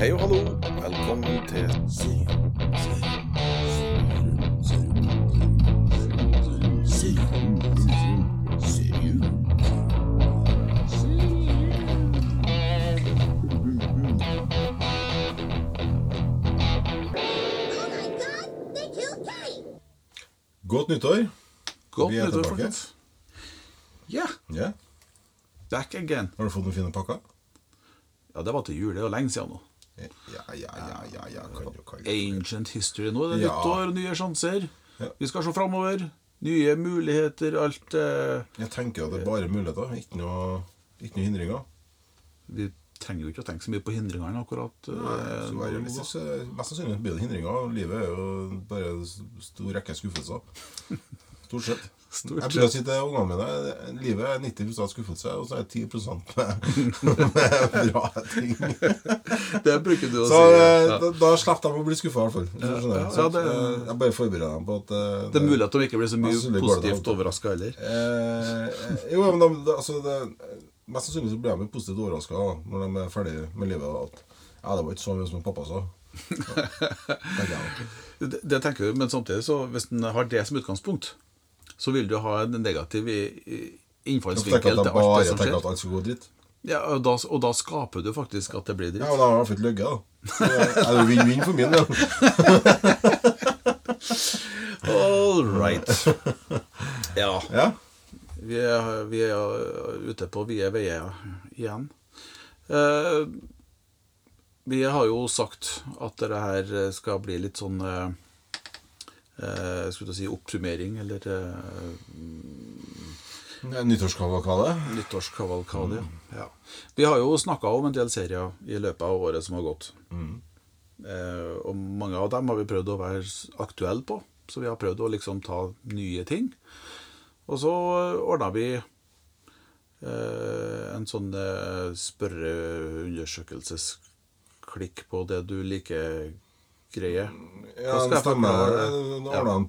Hei og hallo. Velkommen til Oh my god, they killed Kate! Godt nyttår. Godt Vi er nyttår, tilbake. folkens. Ja, Ja. back again. Har du fått noen fine pakker? Ja, det var til jul. Det er jo lenge siden nå. Ja, ja, ja, ja, ja. Kan du, kan du. Ancient history nå. Det er Ja. nytt år, nye sjanser. Ja. Vi skal se framover. Nye muligheter, alt eh, Jeg tenker at det er bare muligheter, ikke noe, ikke noe hindringer. Vi trenger jo ikke å tenke så mye på hindringene akkurat. eh, Så realistisk, så mest sannsynlig blir det hindringer. Livet er jo bare en stor rekke skuffelser. Stort sett. Stort Jeg prøver å si til ungene mine livet er 90% skuffelse, og så er det 10 med, med bra ting. Det bruker du å Så si. eh, Ja. da, da slipper de å bli skuffa, i hvert fall. ja, det- eh, jeg bare forbereder dem på at Det, Det er mulig at de ikke blir så mye Altså, positivt overraska heller. Eh, jo, men de, altså, det, Mest sannsynlig så blir de positivt overraska når de er ferdig med livet. At ja, det var ikke så mye som pappa sa. Ja. Det, det tenker du, Men samtidig, så hvis en har det som utgangspunkt, så vil du ha en negativ innfallsvinkel til alt det som skjer. at alt skal gå dritt. Ja, og da, og da skaper du faktisk at det blir dritt. Ja, og da har jeg fått løgge, da. Så det er jo vinn-vinn for min del. All right. Ja, Ja. vi er, vi er ute på vide veier igjen. Uh, vi har jo sagt at det her skal bli litt sånn eh, Skulle jeg si oppsummering, eller eh, Nyttårskavalkade. nyttårskavalkade. Ja. Vi har jo snakka om en del serier i løpet av året som har gått. Eh, og mange av dem har vi prøvd å være aktuelle på, så vi har prøvd å liksom ta nye ting. Og så ordna vi eh, en sånn eh, spørreundersøkelsesklikk på det du liker greie. Ja, Hva skal det jeg stemmer. Det var en.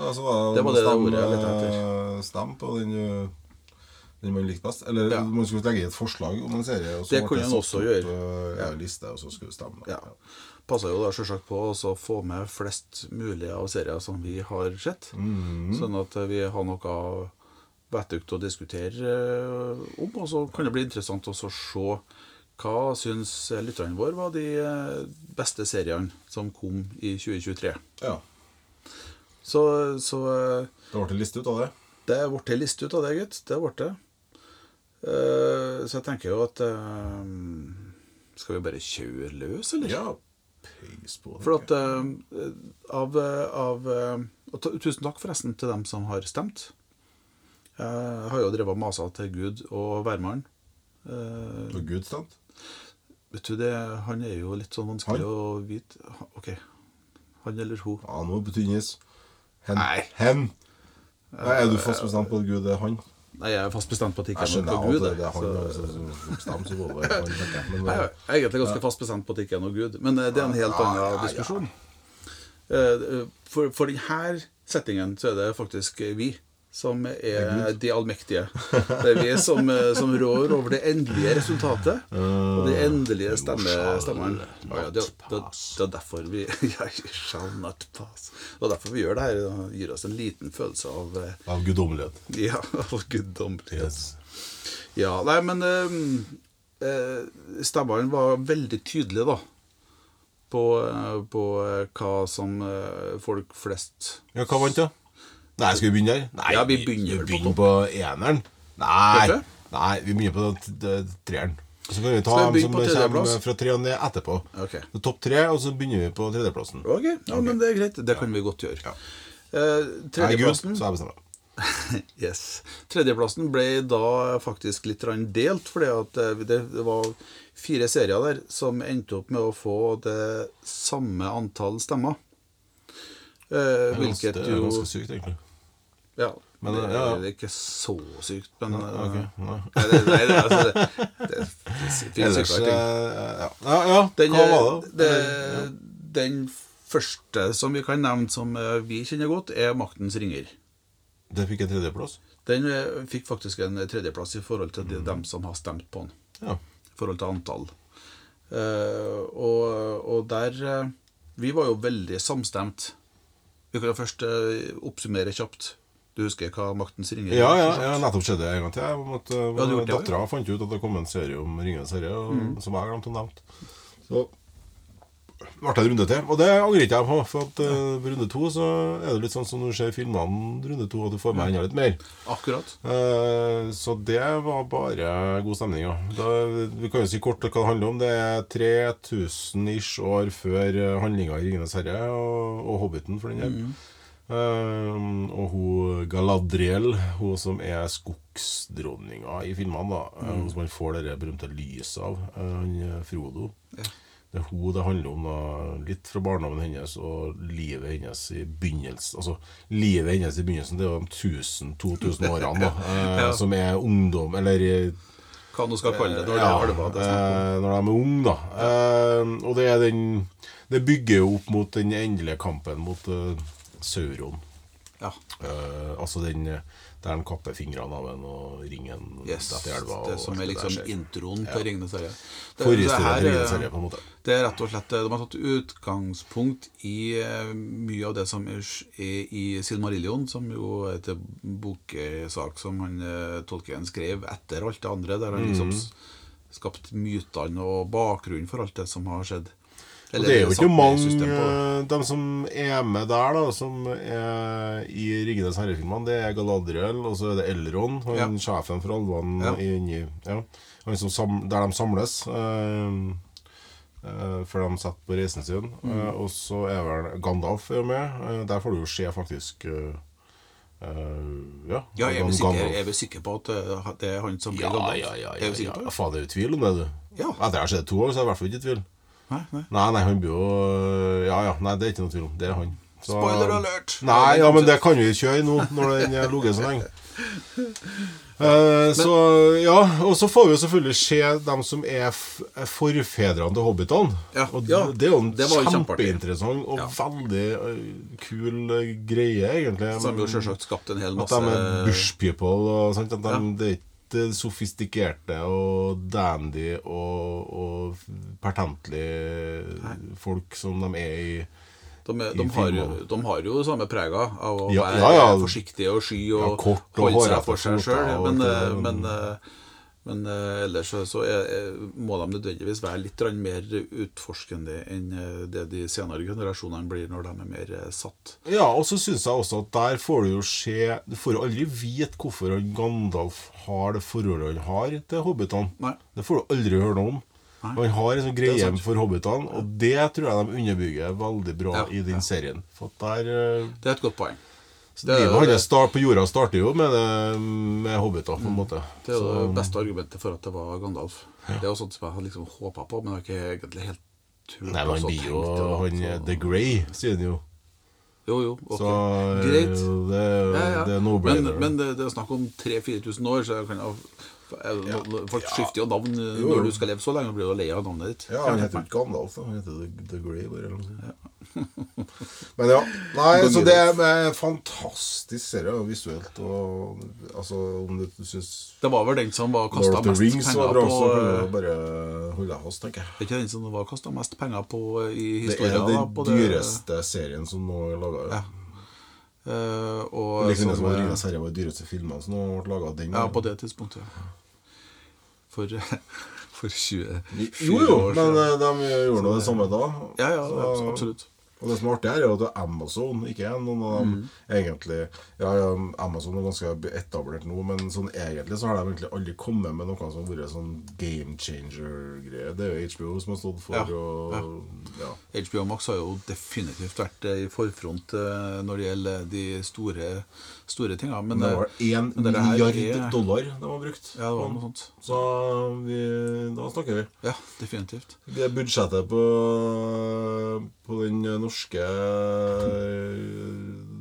Altså, Det var det ordet jeg etter Stem på den, eh, den man likte best. Eller Ja. man skulle legge i et forslag om en serie. Og så Det kunne man også gjøre. eh, Ja, liste, og så skulle vi stemme. Ja. Passer jo da selvsagt på å få med flest mulig av serier som vi har sett. Mhm. Sånn at vi har noe vettugt å diskutere eh, om. Og så kan det bli interessant også å se hva syns lytterne våre var de eh, beste seriene som kom i 2023. Ja. Så, så eh, Det ble en liste ut av det. det ble en liste ut av det, gitt. Det ble det. Eh, Så jeg tenker jo at Skal vi bare kjøre løs, eller? Ja, peis på det. For at av, av og Tusen takk forresten til dem som har stemt. Jeg har jo drevet og masa til Gud og hvermann. Og Gud stemt. Vet du det, Han er jo litt sånn vanskelig Han? å vite. OK. Han eller hun. Ja, nå på tynnis. Hen. Nei. Hen. Nei, er du fast bestemt på at Gud er han? Nei, jeg er fast bestemt på at ikke Jeg er noe Gud. at det er han så- som som bestemmer, så går det han, jeg. Men, Jeg er egentlig ganske fast bestemt på at det ikke er noe Gud, men eh, det er en helt annen ja, ja. diskusjon. Eh, For, for denne settingen så er det faktisk vi som er de allmektige. Det er vi som, eh, som rår over det endelige resultatet og de endelige stemme, stemmene. Ja, det, det, det er derfor vi. Det er derfor vi gjør det her. Det gir oss en liten følelse av eh, Av guddommelighet. Ja, av guddommelighet. Ja, nei, men eh, stemmene var veldig tydelige, da. På, på hva som folk flest Ja, hva vant, da? Nei, skal vi begynne der? Nei, Ja, vi begynner vi vel på begynner på eneren. Nei, nei, vi begynner på t- treeren. Så kan vi ta dem som kommer fra tre og ned etterpå. Okay. Topp tre, og så begynner vi på tredjeplassen. Ok, ja, men det er greit. Det kan vi godt gjøre. Ja. Eh, Nei, Gud, tredjeplassen så jeg. Yes. Tredjeplassen ble da faktisk litt delt, fordi at eh, det, var fire serier der som endte opp med å få det samme antall stemmer. Eh, Det er det er ganske sykt, egentlig. Ja. Men, det, ja, det er ikke så sykt, men eh, nei. Nei, det, nei, det, altså, det, det finnes Ellers ting. eh, ja. ja, ja, Den, hva var det? det, den første som vi kan nevne som eh, vi kjenner godt, er 'Maktens ringer'. Den fikk en tredjeplass. Den fikk faktisk en tredjeplass i forhold til mm. dem som har stemt på den. Ja. I forhold til antall. Uh, og, og der Vi var jo veldig samstemt. Vi kan jo først oppsummere kjapt. Du husker hva Maktens ringer Ja, ja, ja nettopp skjedde det en gang til. Jeg, måtte, uh, Ja, det, Mm. Dattera fant ut at det kom en serie om Ringenes herre, og- som jeg glemte å nevne. Så ble det en runde til. Og det angrer ikke jeg på, for at uh, runde to så er det litt sånn som når du ser filmene runde to, at du får med enda litt mer. Akkurat. Eh, så det var bare god stemning, ja. Da, vi kan jo si kort hva det handler om. Det er 3000 ish år før uh, handlinga i 'Ringenes herre' og, og 'Hobbiten', for den del. Eh, og hun Galadriel, hun som er skogsdronninga i filmene, da, mm. hun som han får det berømte lyset av, eh, han eh, Frodo. Det er hun det handler om, da, litt fra barndommen hennes og livet hennes i begynnelsen. Altså, livet hennes i begynnelsen, det er jo de 1000-2000 årene, da, eh, Ja. som er ungdom, eller eh, Hva nå skal kalle det når det ja, det er eh, når de er unge, da. Eh, og det den Det bygger jo opp mot den endelige kampen mot eh, Sauron. Ja. Uh, altså den eh, der han kapper fingrene av en og ringen Yes. etter elva. Det som er liksom introen Ja. til Ringenes herre. Det- her på en måte. Det er rett og slett De har tatt utgangspunkt i eh, mye av det som er i Silmarillion, som jo er et boksak som han Tolken Tolkien skrev etter alt det andre, der han Mhm. liksom s- skapt mytene og bakgrunnen for alt det som har skjedd. Og det er jo ikke mange eh, De som er med der, da Som er i Ringenes herre-filmene, det er Galadriel, og så er det Elrond, han Ja. sjefen for alvene Ja. inni ja. Han som sam, Der de samles. Uh, uh, før de setter på reisen sin. Mm. Uh, og så er vel Gandalf er med. Der får du jo se faktisk Uh, Ja. Ja, er vi, Gandalf. sikre, er vi sikre på at det er han som blir Ja, Gandalf? ja, ja, Er ja, ja. på det? Faen, det er jo tvil om det, du. Ja. Etter jeg har sett to år, så er jeg i hvert fall ikke i tvil. Nei, nei. Nei, nei, han blir jo Ja, ja, nei, det er ikke noe tvil om. Det er han. Så- Spoiler alert! Nei, ja, men det kan vi kjøre nå, når den har ligget så lenge. Eh, så ja, og så får vi jo selvfølgelig se dem som er, er forfedrene til hobbitene. Ja, og ja, det er jo en kjempeinteressant og Ja. veldig eh, kul eh, greie, egentlig. Som jo selvsagt skapt en hel masse At de er bush people. Og sånt, at de. Det er ikke sofistikerte og dandy og, og pertentlige folk som de er i De, er, de, har, de har jo samme prega av å Ja, være ja, ja. forsiktige og sky og Ja, kort og holde seg for seg sjøl. Men, eh, men, men- eh, men eh, ellers så, så er, må de nødvendigvis være litt mer utforskende enn eh, det de senere generasjonene blir når de er mer eh, satt. Ja, og så syns jeg også at der får du jo se Du får jo aldri vite hvorfor Gandalf har det forholdet han har til hobbitene. Nei. Det får du aldri høre noe om. Nei. Han har en sånn greie for hobbitene, og det tror jeg de underbygger veldig bra Ja, i den ja. serien. Der eh, Det er et godt poeng. Det Livet det, start på jorda starter jo med, det, med hobbiter, på en måte. Mm. det er jo det beste argumentet for at det var Gandalf. Det er jo sånt som jeg hadde liksom håpa på, men har ikke egentlig helt turt Nei, men han blir jo han, Så- The Grey, sier han jo. Jo, jo. ok. Så eh, Greit. det, Ja, ja. det er no-brainer. men det, det er snakk om 3000-4000 år, så jeg kan eh, Folk skifter jo navn jo. når du skal leve så lenge, blir du lei av navnet ditt. Ja, han heter jo ikke Gandalf, da. han heter The, The Grey. Bare, eller noe sånt. Men ja. Nei, så det er en fantastisk serie, visuelt og Altså, om du, du syns Det var vel den som var kasta mest Rings penger på også, eh, bare holde oss, tenker jeg. Er ikke den som var kasta mest penger på i historien? Det er den på det- dyreste serien som nå er laga. Ja. Uh, og Like som, var eh, Ringenes herre var de dyreste filmene som ble laga. Den Ja, på det tidspunktet. For, For, 24 år siden. Jo, jo, men de gjorde det samme da. Ja, ja, Så- absolutt. Og det som er artig her, er jo at Amazon ikke er noen av dem Mm. egentlig Ja, ja, Amazon er ganske etablert nå, men sånn egentlig så har de egentlig aldri kommet med noe som har vært sånn game changer-greie. Det er jo HBO som har stått for Ja, og ja. HBO Max har jo definitivt vært eh, i forfront eh, når det gjelder de store, store tinga. Men, Men det eh, var én milliard er- dollar de har brukt. Ja, det var noe sånt. Så vi, da snakker vi. Ja, definitivt. Det budsjettet på, på den norske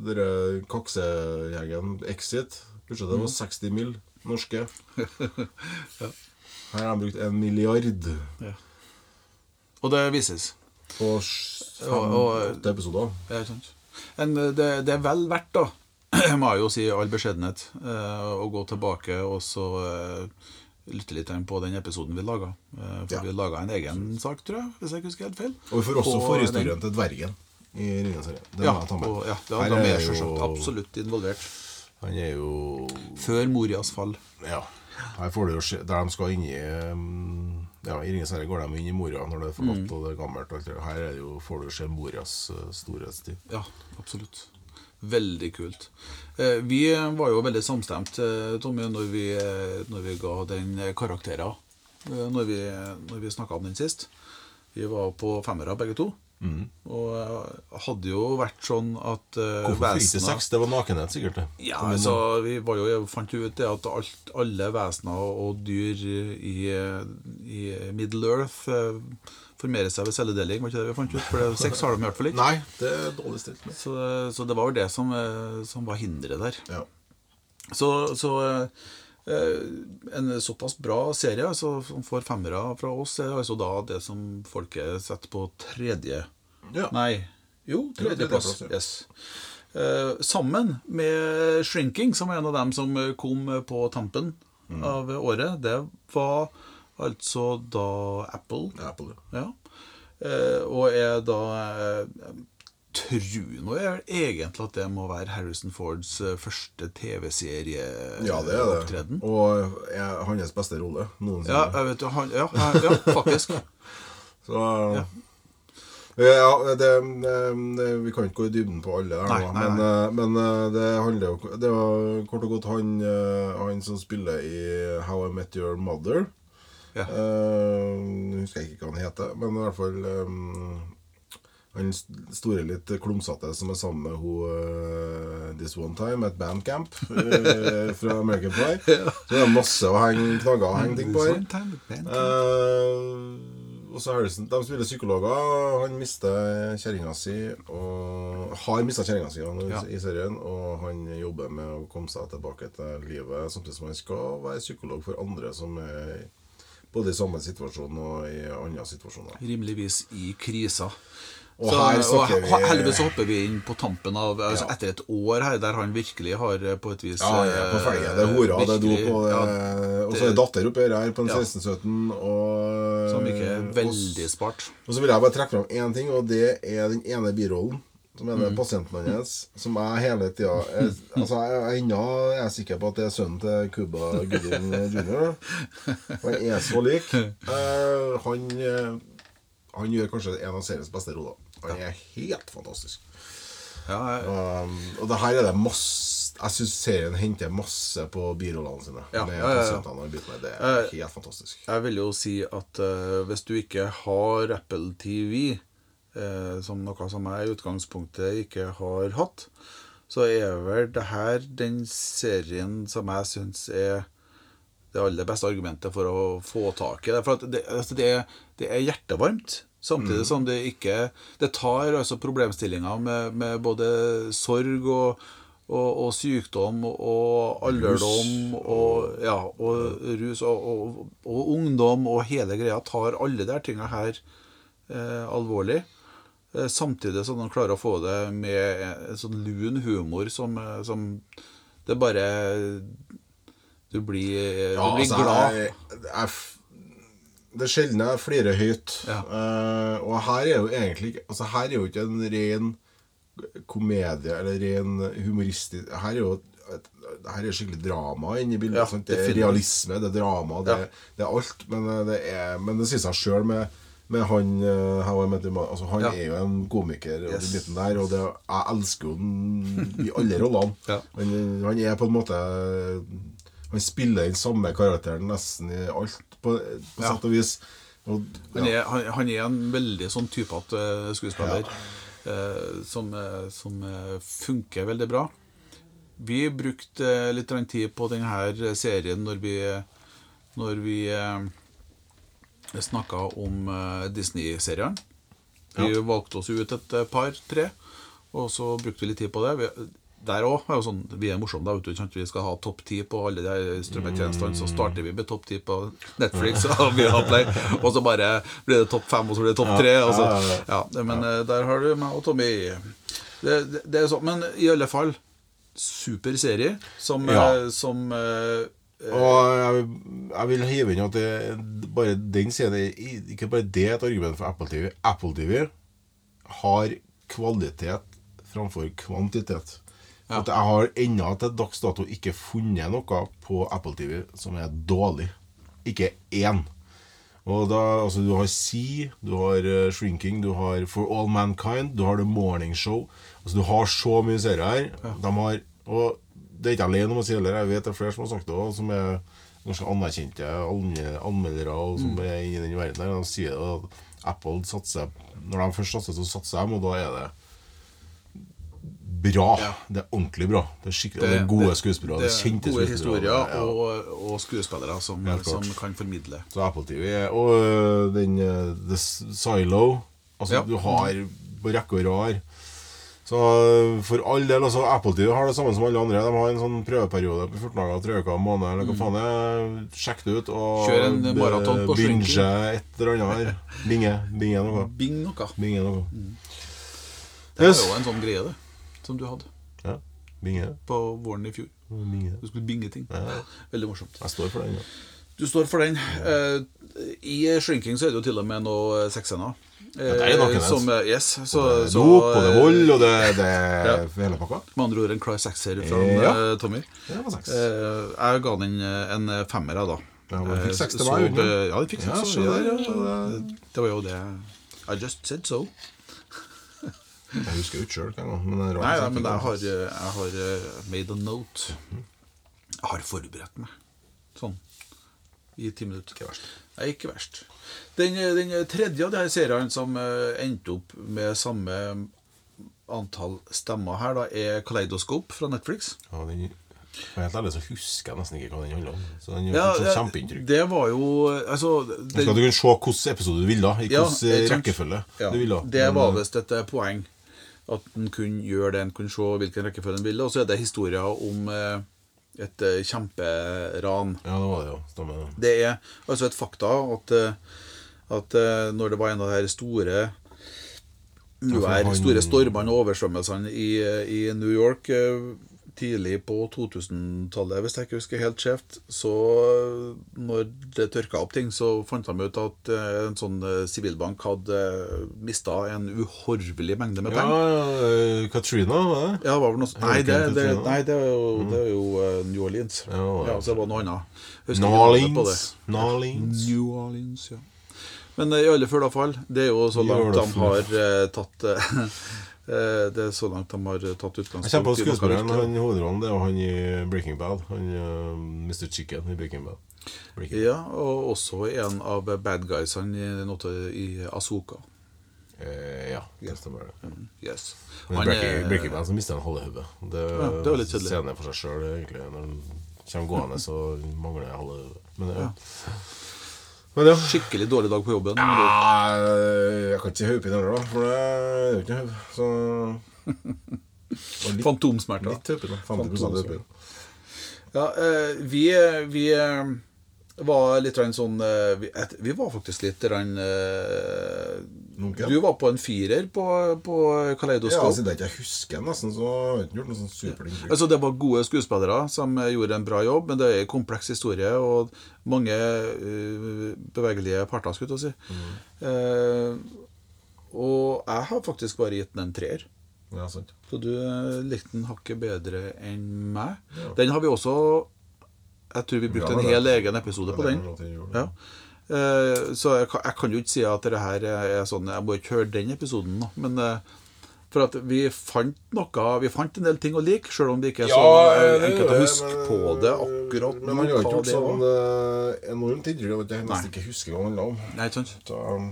dere kaksejegeren Exit. Budsjettet Mm. var 60 mill. norske. Her har de brukt en milliard Og det vises. på åtte episoder. Ja, ikke sant? Men eh, det, det er vel verdt, da, må jeg jo si i all beskjedenhet, eh, å gå tilbake og så eh, lytte litt på den episoden vi laga. Eh, For Ja. vi laga en egen sak, tror jeg, hvis jeg ikke husker helt feil. Og vi får også forhistorien til dvergen i Ringenes herre. Ja, og, ja, ja de er jo- selvsagt absolutt involvert. Han er jo Før Morias fall. Ja. Her får du jo se Der de skal inn i um, Ja, I Ringenes herre går de inn i Moria når det er forlatt Mm. og det er gammelt. Her er det jo, får du se Morias uh, storhetstid. Ja, absolutt. Veldig kult. Eh, Vi var jo veldig samstemt, Tommy, når vi, når vi ga den karakterer. Når vi, når vi snakka om den sist. Vi var på femmere begge to. Og eh, hadde jo vært sånn at eh, Hvorfor fikk det vesena- seks? Det var nakenhet, sikkert. det. Ja, altså, vi var jo, fant jo ut det at alt, alle vesener og dyr i, i Middle Earth formerer seg ved celledeling. Var ikke det vi fant ut? For det, sex har de i hvert fall ikke. Nei, det er dårlig stilt med. Så, så det var vel det som, eh, som var hinderet der. Ja. Så, så eh, en såpass bra serie altså, som får femmere fra oss, er altså da det som folket setter på tredje Ja. Nei, jo, tredjeplass. Tredje ja. Yes. Eh, sammen med 'Shrinking', som er en av dem som kom på tampen Mm. av året. Det var altså da Apple. Apple, Ja. Eh, og jeg da eh, Tror nå jeg egentlig at det må være Harrison Fords eh, første TV-serieopptreden. ja. Og er hans beste rolle noensinne. Ja, jeg vet han, ja, ja, ja, faktisk. Så ja, det, det, Vi kan ikke gå i dybden på alle, der, Nei, nei, nei, men, eh, men eh, det handler jo Det var kort og godt han, eh, han som spiller i How I Met Your Mother. Ja. Uh, husker jeg ikke hva han heter, men i hvert fall um, han store, litt klumsete som er sammen med hun uh, This One Time, et bandcamp uh, fra American Pie. Så det er masse å henge knagger og henge ting på her. Eh, og så Harrison, De spiller psykologer. Han mister kjerringa si, og har mista kjerringa si han, Ja. i serien. Og han jobber med å komme seg tilbake til livet, samtidig som han skal være psykolog for andre som er både i samme situasjon og i andre situasjoner. Rimeligvis i krisa. Og Så, og vi heldigvis så hopper vi inn på tampen av altså Ja. Etter et år her der han virkelig har eh, på et vis Ja, ja, på felgen. Det er hora, det er dop, virkelig- og, ja, og så er datter oppi her på en Ja. 16-17. Som ikke er veldig spart. Og så vil jeg bare trekke fram én ting, og det er den ene birollen. Som er Mm. den pasienten hans. Som jeg hele tida er- Altså, jeg er ennå er jeg sikker på at det er sønnen til Cuba Gooding jr. Han er så lik. Eh, han, eh, han gjør kanskje en av seriens beste roller. Han er helt fantastisk. Ja, jeg- Um, og det her er det masse Jeg syns serien henter masse på birollene sine. Ja, med ja, ja. Det er helt fantastisk. Jeg vil jo si at uh, hvis du ikke har Apple TV, som noe som jeg i utgangspunktet ikke har hatt, så er vel det her den serien som jeg syns er det aller beste argumentet for å få tak i det. For at det, altså det, er- det er hjertevarmt. Samtidig som det ikke Det tar altså problemstillinga med, med både sorg og, og, og sykdom og alderdom og, ja, og rus og, ungdom og hele greia tar alle de tinga her eh, alvorlig. Eh, samtidig som de klarer å få det med en sånn lun humor som, eh, som Det bare Du blir, du blir altså, glad. Jeg, jeg, det er sjelden jeg flirer høyt. Ja. Uh, og her er jo egentlig Altså her er jo ikke en ren komedie eller ren humoristisk Her er jo et, her er skikkelig drama inni bildet. Ja, sant? det er realisme, det er drama, det, Ja. det er alt. Men eh, det, er, men det sier seg sjøl med, med han eh, altså, Han Ja. er jo en komiker, og Yes. den der, og det, jeg elsker jo den i alle rollene. Ja. han, han er på en måte Han spiller den samme karakteren nesten i alt, på, på Ja. sett og vis. Og, Han er, han, han er en veldig sånn typete skuespiller uh, som, uh, som eh, funker veldig bra. Vi brukte eh, litt tid på denne serien når vi, når vi eh, snakka om eh, Disney-serien. Vi valgte oss ut et eh, par-tre, og så brukte vi litt tid på det. Vi, der òg er jo sånn, vi er morsomme. da, vet du. Vi skal ha topp ti på alle de strømmetjenestene. Så starter vi med topp ti på Netflix og Viaplay, og så bare blir det topp fem, og så blir det topp tre. Ja, men eh, der har du meg og Tommy. Det, det, det er sånn, Men i alle fall super serie som, Ja. som Og jeg jeg vil hive inn at det, bare den siden er Ikke bare det er et argument for Apple TV. Apple TV har kvalitet framfor kvantitet. Ja. at jeg har ennå til dags dato ikke funnet noe på Apple TV som er dårlig. Ikke én. Og da, altså Du har Sea, du har uh, Shrinking, du har For All Mankind, du har The Morning Show. Altså Du har så mye serier her. De har, og det er ikke alene om å si heller. Jeg vet det er flere som har sagt det også, som er ganske anerkjente anme- anmeldere og som er inne i den verden der. De sier det at Apple satser Når de først satser, så satser de, og da er det bra. Det er ordentlig bra. Det er skikkelig det, er gode skuespillere. Det, er kjente gode historier ja. og, og skuespillere som, som kan formidle. Så Apple TV Og øh, den øh, The Silo Altså, Ja. du har på rekke og rad. Så for all del, altså Apple TV har det samme som alle andre. De har en sånn prøveperiode på 14 dager, 3 uker, en måned, eller hva faen det er. Sjekk det ut. Og Mm. Kjør en maraton på binge shrinking. et eller annet her. Binge. Binge noe. Bing noe. Binge noe. Det Yes. var jo en sånn greie, det. Som du hadde Ja. Binge. på våren i fjor. Binge. Du skulle binge ting. Ja. Veldig morsomt. Jeg står for den. Ja. Du står for den. Eh, I Shrinking så er det jo til og med noe sexscener. Eh, Ja, det er jo noen, som, yes, så, Det er så, dop, og det er vold, og det, det Ja. er hele pakka. Med andre ord en klar sekser fra Ja. eh, Tommy. Det var sex. Eh, jeg ga den en femmer, jeg, da. Ja, men fikk seks til så- meg. Ja, den fikk seks. så ja, så ja. Det var jo det I just said so. Jeg husker jo ikke sjøl engang. Det er Nei, ja, men jeg har, jeg har made a note. Jeg har forberedt meg. Sånn. I ti minutter. Ikke verst. Nei, ikke verst. Den, eh, den tredje av de her seriene som eh, endte opp med samme antall stemmer her, da, er Kaleidoskop fra Netflix. Ja, den, for helt ærlig så husker jeg nesten ikke hva den handler om. Så den gjør Ja, sånn det, kjempeinntrykk. det var jo Altså skal du kunne se hvilken episode du ville, i hvilken ja, rekkefølge Ja, du ville. det var visst et eh, poeng. At en kunne gjøre det en kunne se hvilken rekkefølge en ville. Og så er det historier om eh, et eh, kjemperan. Ja, det var det, jo. Stemmer det. Er altså et fakta at, eh, at eh, når det var en av de her store uvær, store stormene og oversvømmelsene i, i New York tidlig på 2000-tallet, hvis jeg ikke husker helt skjevt, så eh, når det tørka opp ting, så fant de ut at eh, en sånn eh, sivilbank hadde mista en uhorvelig mengde med Ja, penger. ja, Katrina, var det? Ja, det var vel noe sånt. Nei, det, det, nei, det er jo, det er jo New Orleans. Ja, ja så det var noe annet. New Orleans. det. New Orleans, ja. Men i alle fall, det er jo så langt de har tatt Det er så langt de har eh, tatt Jeg kommer på utgangspunkt skuespilleren. Han hovedrollen det er han i Breaking Bad. Han uh, Mr. Chicken i Breaking Bad. Breaking Ja, og også en av bad guysene i, i Asoka. Eh, ja, det stemmer det. Yes. Men i Breaking, Breaking Bad så mister han halve hodet. Det, Ja, det var litt kjedelig. Scenen for seg sjøl, egentlig. Når han kommer gående, så mangler jeg halve hodet. Men ja. Men ja. Skikkelig dårlig dag på jobben. Ja, jeg kan ikke si hodepine heller, da. For det er jo ikke hode. Så litt, Fantomsmerter. litt. 50 hodepine. Ja, eh, vi, vi eh, var litt sånn eh, vi, var faktisk litt grann, eh, Lunken. Du var på en firer på, på Ja, Kaleidoskop. Siden jeg ikke husker nesten, så har jeg ikke gjort noe sånn superinntrykk. Altså, det var gode skuespillere som gjorde en bra jobb, men det er en kompleks historie og mange uh, bevegelige parter, skulle jeg si. si. Eh, og jeg har faktisk bare gitt den en treer. Ja, sant. Så du eh, likte den hakket bedre enn meg. Ja. Den har vi også Jeg tror vi brukte Ja, en hel egen episode på den. gjøre. Ja. Eh, Så jeg kan, jeg kan jo ikke si at det her er sånn Jeg må ikke høre den episoden nå, men eh, for at vi fant noe Vi fant en del ting å like, sjøl om det ikke er så ja, enkelt å huske på det akkurat Men man har ikke gjort sånn enormt inntrykk at jeg nesten ikke husker hva det handla om. Nei, sant? Så, um,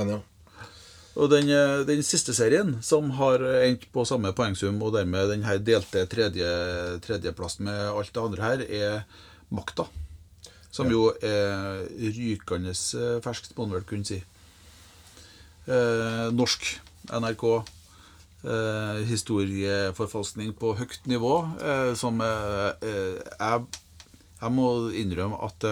men ja. Og den, eh, den siste serien, som har endt på samme poengsum, og dermed den her delte tredje, tredjeplassen med alt det andre her, er Makta. Som jo er rykende eh, ferskt, må man vel kunne si. Eh, norsk NRK. Eh, historieforfalskning på høyt nivå. Eh, som eh, eh, jeg jeg må innrømme at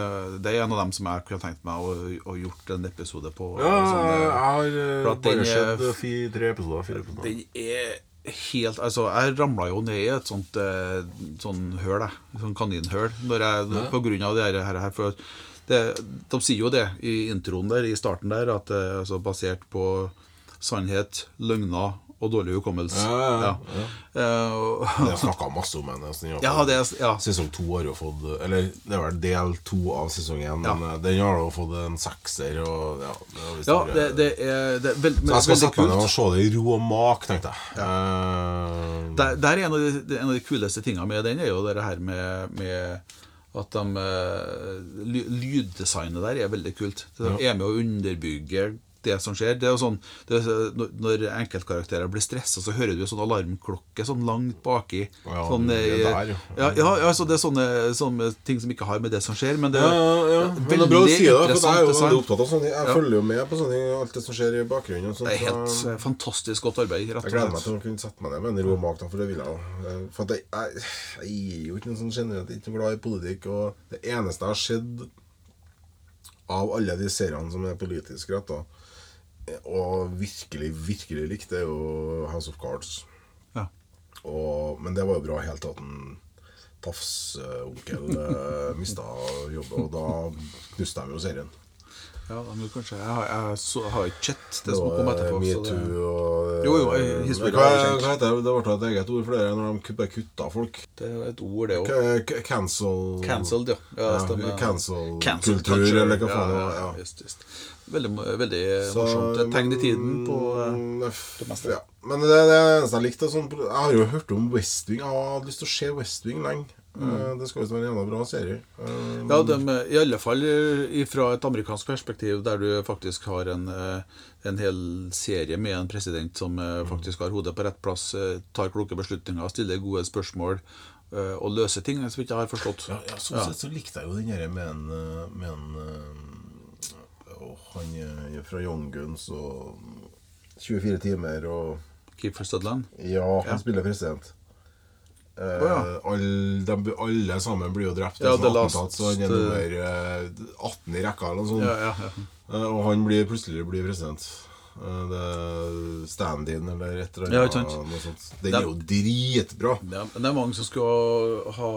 det er en av dem som jeg kunne tenkt meg å, å gjort en episode på. Ja, sånn, jeg har bare sett tre episoder. Fire episoder. den er helt Altså, jeg ramla jo ned i et sånt eh, sånn høl, jeg. Sånn kaninhøl. Når jeg, På grunn av det her. her, for det, de sier jo det i introen der, i starten der, at er altså basert på sannhet, løgner og dårlig hukommelse. Ja, ja, ja. Uh, Jeg har snakka masse om det ja. Sesong to har jo fått Eller det er vel del to av sesong én, men eh, den har jo fått en sekser. Og, ja, det ja, det, det er, det er veld, Så jeg skal sette meg ned og se det i ro og mak, tenkte jeg. Uh, Der, der er en av, de, en av de kuleste tingene med den, er jo det her med, med at de Lyddesignet der er veldig kult. De er med å underbygge det som skjer. Det er jo sånn, det er, når- enkeltkarakterer blir stressa, så hører du en sånn alarmklokke sånn langt baki. Ja, sånn, det eh, der, jo. ja. Ja, ja, så det er sånne, sånne ting som ikke har med det som skjer. Men det er ja, ja. Men det er bra å si det, for jeg er jo veldig opptatt av sånne. Jeg følger jo med på sånne alt det som skjer i bakgrunnen. Og sånt, Det er helt så- eh, fantastisk godt arbeid. Jeg gleder meg til å kunne sette meg ned med en rå mak, for det vil jeg. Eh, For jeg, jeg, jeg er jo ikke noen sånn generelt ikke glad i politikk, og det eneste jeg har sett av alle de seriene som er politisk retta, og virkelig, virkelig likt, det er jo House of Cards. Ja. Og, men det var jo bra helt til at en tafsonkel uh, mista jobben, og da knuste de jo serien. Ja, men kanskje Jeg har, jeg så, har ikke sett det som kom etterpå. metoo og Jo, jo, eh, historien hva, hva heter det? Det ble et eget ord for det når de bare kutta folk. Det er et ord, det òg. Cancel Cancelled, ja. ja, Ja, stemmer. Cancel Cancel kultur, culture. eller hva faen det var. ja. Just, just. Veldig, veldig Så, morsomt. Et tegn i tiden på eh, men, det meste. Ja. Men det, det eneste jeg likte sånn, Jeg har jo hørt om West Wing. Jeg har hatt lyst til å se West Wing lenge. Eh, Det skal visst være en jævla bra serie. Mm. Ja, de, i alle fall eh, fra et amerikansk perspektiv, der du faktisk har en, en hel serie med en president som Mm. faktisk har hodet på rett plass, tar kloke beslutninger, stiller gode spørsmål og løser ting, som ikke har forstått. Ja, ja, sånn sett så likte jeg jo den derre med en, med en eh, Han er fra Young Guns og 24 timer og for Studland. Ja, han Ja. spiller president. Eh, Å, ja. alle, de, alle sammen blir jo drept. Ja, Det sånn attentat, så han er eh, nummer eh, 18 i rekka eller noe sånt. Ja, ja. Eh, og han blir plutselig blir president. Eh, det er stand-in eller et eller annet. Ja. Den Det- er jo dritbra. Det er mange som skulle ha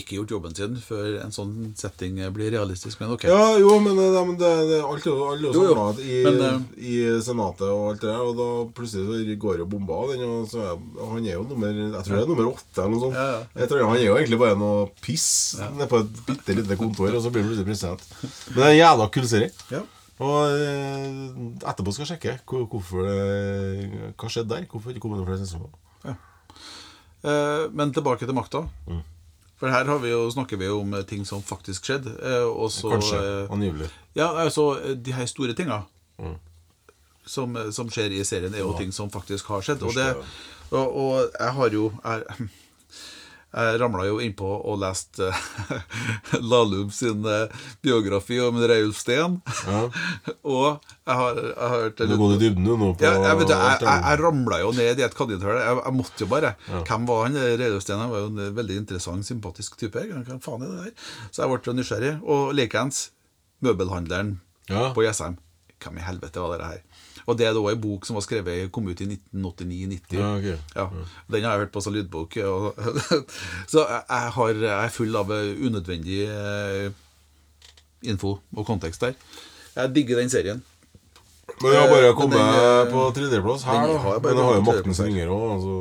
ikke gjort jobben sin før en sånn setting blir realistisk, men ok. Ja, jo, men det, det, det, alt er jo jo. i, Men, eh, i Senatet og alt det der, og da plutselig går jo bomba av den, og så er, han er jo nummer Jeg tror det er nummer åtte eller noe sånt. Ja, ja. Jeg tror Han er jo egentlig bare noe piss nede på et bitte lite kontor, og så blir han plutselig president. Men det er en jævla kul serie. Ja. Og eh, etterpå skal jeg sjekke hvor, hvorfor det, hva skjedde der. Hvorfor ikke kom det flere sesonger. Eh, men tilbake til makta. Mm. For her har vi jo, snakker vi jo om eh, ting som faktisk skjedde. eh, og så, Kanskje. eh, Angivelig. Ja, altså eh, de her store tinga Mm. som, eh, som skjer i serien, er jo Ja. ting som faktisk har skjedd. Og, det, og, og jeg har jo Jeg, jeg ramla jo innpå og leste uh, Lahlum sin eh, biografi om Reiulf Steen. Ja. og jeg har, jeg har hørt Du går i dybden nå på ja, jeg, vet, jeg, jeg, jeg ramla jo ned i et kaninhull. Jeg, jeg måtte jo bare. Hvem var han? Reiulf Steen var jo en veldig interessant, sympatisk type. Hvem faen er det der? Så jeg ble nysgjerrig. Og likeens møbelhandleren Ja. på Jessheim. Hvem i helvete var det her? Og det er da ei bok som var skrevet kom ut i 1989-90. Ja, okay. Ja, Den har jeg hørt på som lydbok. Og, så jeg, har, jeg er full av eh, unødvendig eh, info og kontekst der. Jeg digger den serien. Men jeg har bare kommet eh, på tredjeplass her, da. har Men jeg har jo Maktens ringer òg, altså.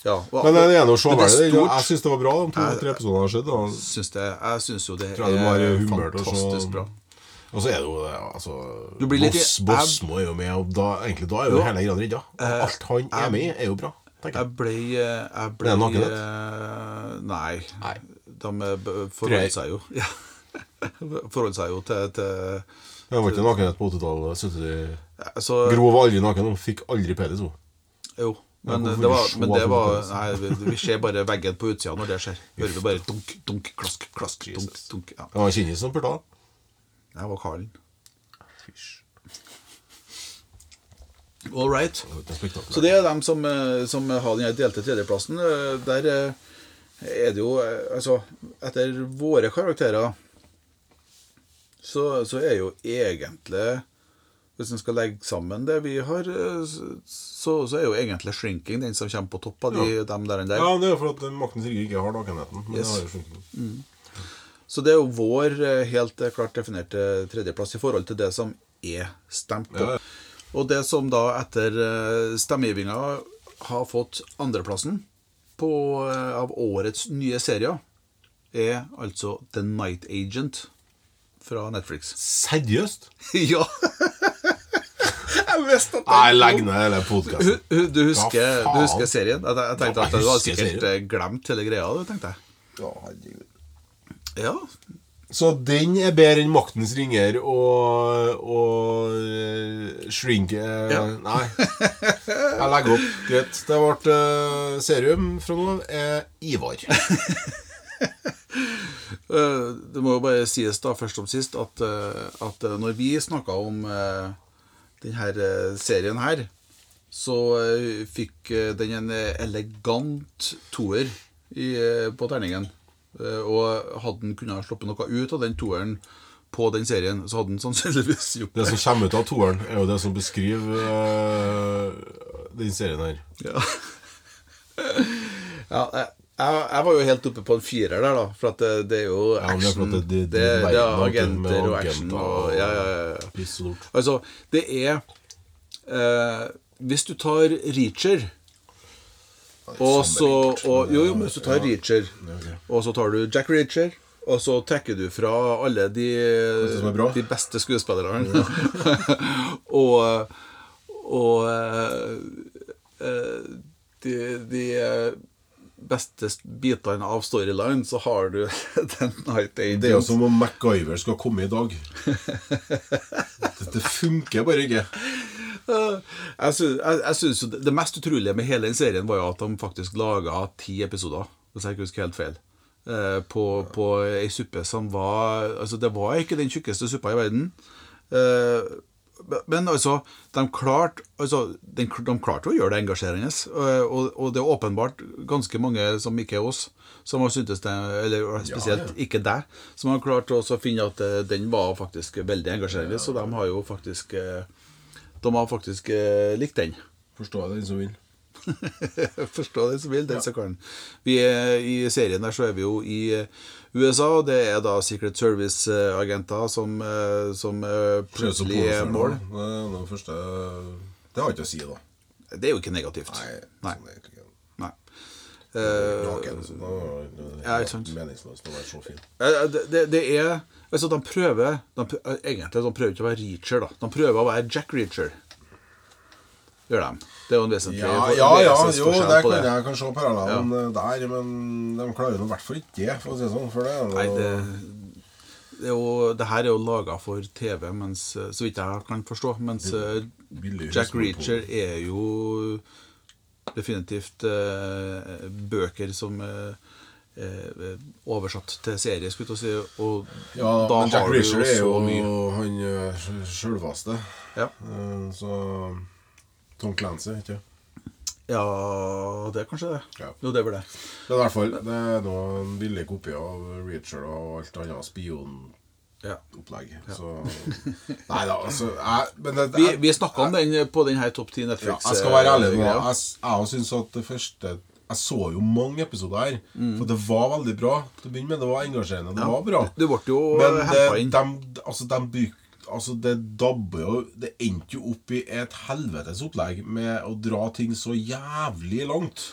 Ja, og- Men det er noe det sjåverdig. stort. Jeg syns det var bra, de to-tre episodene har skjedd. det, jeg syns jo det det er fantastisk bra. Og så er det jo det, altså Du blir litt- Boss, Bossmo er jo med, og da, egentlig, da er jo Jo. hele greia redda. Eh, Alt han er med i, er jo bra. Jeg jeg. ble, jeg ble Det er nakenhet? eh, Nei. Nei. De eh, jeg. seg jo ja. Forholdt seg jo til, til Jeg var ikke nakenhet på 80-tallet. 70 altså, Gro var aldri naken, hun fikk aldri penis. hun. Jo. Men det var, men det var? Nei, vi, ser bare veggen på utsida når det skjer. Hører vi bare dunk, dunk, klask, klask, dunk, dunk. Ja. Det var en kjendis som purta. da. Jeg var Karlen. Fysj. All right. Det. Så det er dem som, eh, som har den delte tredjeplassen. Eh, Der eh, er det jo Altså, etter våre karakterer så, så er jo egentlig hvis en skal legge sammen det vi har, så, så er jo egentlig shrinking den som kommer på topp av de, dem der. der. Ja, det er jo for at Maktens rike ikke har nakenheten. Men Yes. det har jo sjunkning. Så det er jo vår eh, helt eh, klart definerte tredjeplass i forhold til det som er stemt på. Og det som da etter eh, stemmegivinga har fått andreplassen på, av årets nye serier, er altså The Night Agent fra Netflix. Seriøst? ja! Jeg visste at det Jeg legger ned hele podkasten. Du du husker serien? Jeg, jeg tenkte Ja, at jeg du hadde sikkert serien. glemt hele greia. Du tenkte jeg. Ja, herregud. Ja, Så den er bedre enn Maktens ringer og, og eh, Shrink eh, Ja. Nei. Jeg legger opp. Greit. Det ble uh, serium fra nå av er Ivar. Eh, Det må jo bare sies da først som sist at, eh, at eh, når vi snakka om denne serien her, så eh, fikk eh, den en eh, elegant toer i, eh, på terningen. Eh, Og hadde den kunnet sluppet noe ut av den toeren på den serien, så hadde den sannsynligvis gjort Det Det som kommer ut av toeren, er jo det som beskriver eh, den serien her. Ja. ja jeg, jeg, var jo helt oppe på en firer der, da. For at det, det er jo Ja, action. at det- det- det, er agenter og action og Ja, ja, ja. Altså, det er eh, Hvis du tar Reacher og så og, Jo, jo, men så tar Reacher, og så tar du Jack Reacher og så trekker du fra alle de, de beste skuespillerne. og og eh, de, de eh, beste bitene av storyline, så har du den Night Agent. Det er jo som om MacGyver skal komme i dag. Det, det funker bare ikke. Jeg syns, det, det mest utrolige med hele den serien var jo at de faktisk laga ti episoder, hvis jeg ikke husker helt feil. Eh, på, på ei suppe som var Altså, det var ikke den tjukkeste suppa i verden. Eh, men altså, de klarte altså, de, de klarte å gjøre det engasjerende. eh, Og, og det er åpenbart ganske mange som ikke er oss, som har syntes det Eller spesielt ikke deg, som har klart å finne at den var faktisk veldig engasjerende. Så de har jo faktisk eh, De har faktisk eh, likt den. Forstår jeg den som vil. Forstå den som vil, den som kan. Vi er, I serien der så er vi jo i eh, USA, og det er da Secret Service-agenter som, eh, som eh, plutselig er mål. Det det første Det har ikke å si, da. Det er jo ikke negativt. Nei. Nei. sånn er egentlig ikke. Nei. Eh, Naken, så da det meningsløst å være så fin. Eh, Det, det, er Altså, de prøver de, eh, Egentlig de prøver ikke å være Reacher, da. De prøver å være Jack Reacher. Gjør de. Det er jo en vesentlig Ja, ja, ja jo, det kan det. jeg kan se parallellen ja. der, men de klarer i hvert fall ikke det, for å si det sånn. For det Nei, det, det, jo, det her er jo laga for TV, mens, eh, så vidt jeg kan forstå. Mens eh, Jack. Reacher er jo definitivt eh, bøker som eh, er oversatt til serie, skulle jeg si. Og Ja, da men Jack har er jo mye. han eh, sjølveste. Ja. Eh, Så Tom Clancy, ikke ja, det er kanskje det. Ja. Jo, det vel det. Men i hvert fall, det er noen en billig kopi av Reacher og alt annet spionopplegg. Ja. Så Nei da, altså jeg, Men det, Vi, jeg, vi snakka om den på den her topp ti ja, Netflix. jeg skal være ærlig nå. Jeg, jeg syns at det første Jeg så jo mange episoder her. Mm. For det var veldig bra til å begynne med. Det var engasjerende. Det var bra. Det ble jo Men det, de, altså, de byg, altså, det dabber jo Det endte jo opp i et helvetes opplegg med å dra ting så jævlig langt.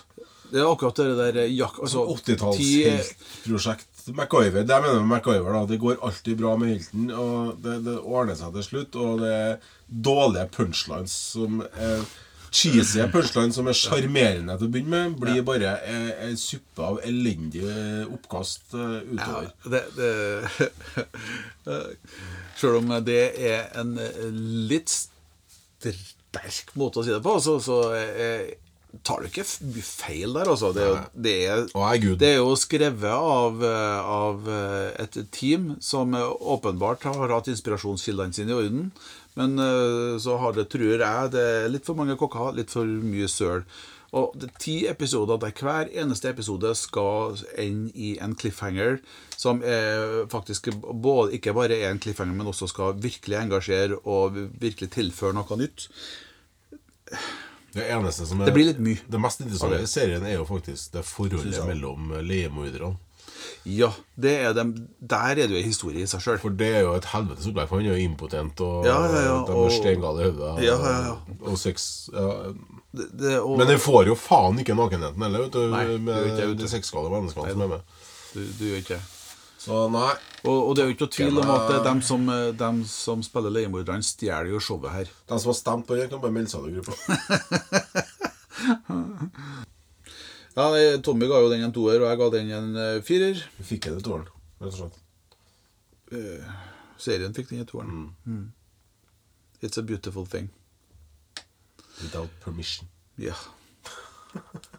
Det er akkurat det der jak... Altså, ti- 80-tallsheltprosjekt. MacGyver. Det jeg mener med MacGyver, da. Det går alltid bra med Hilton. og det, det ordner seg til slutt. Og det er dårlige punchlines som er Cheesy punchlines som er sjarmerende til å begynne med, blir bare ei suppe av elendig oppkast utover. utover. det, det Selv om det er en litt sterk måte å si det på, så, så eh, tar du ikke feil der, altså. Det er, jo- det er, oh, det er jo skrevet av, eh, av eh, et team som eh, åpenbart har hatt inspirasjonskildene sine i orden. Men så har det, tror jeg, det er litt for mange kokker, litt for mye søl. Og det er ti episoder der hver eneste episode skal ende i en cliffhanger som faktisk både, ikke bare er en cliffhanger, men også skal virkelig engasjere og virkelig tilføre noe nytt. Det eneste som er Det blir litt mye. Det mest interessante i serien er jo faktisk det forholdet mellom leiemorderne. Ja, det er dem, der er det jo en historie i seg sjøl. For det er jo et helvetes opplegg, for han er jo impotent, og Ja, ja, ja, de er steingale i hodet. Ja, ja, ja. Og sex. Det, det, og, Men den får jo faen ikke nakenheten heller, vet du, Nei, med de sexgale menneskene som er med. du, du gjør ikke det. Så nei. Og, og det er jo ikke noe tvil om at de som, dem som spiller leiemorderne, stjeler jo showet her. De som har stemt på den, kan bare melde seg til gruppa. Ja, Tommy ga jo den en toer, og jeg ga den en eh, firer. Vi fikk det i toeren, rett og slett. Serien fikk den i toeren. Mm. It's a beautiful thing. Without permission. Ja.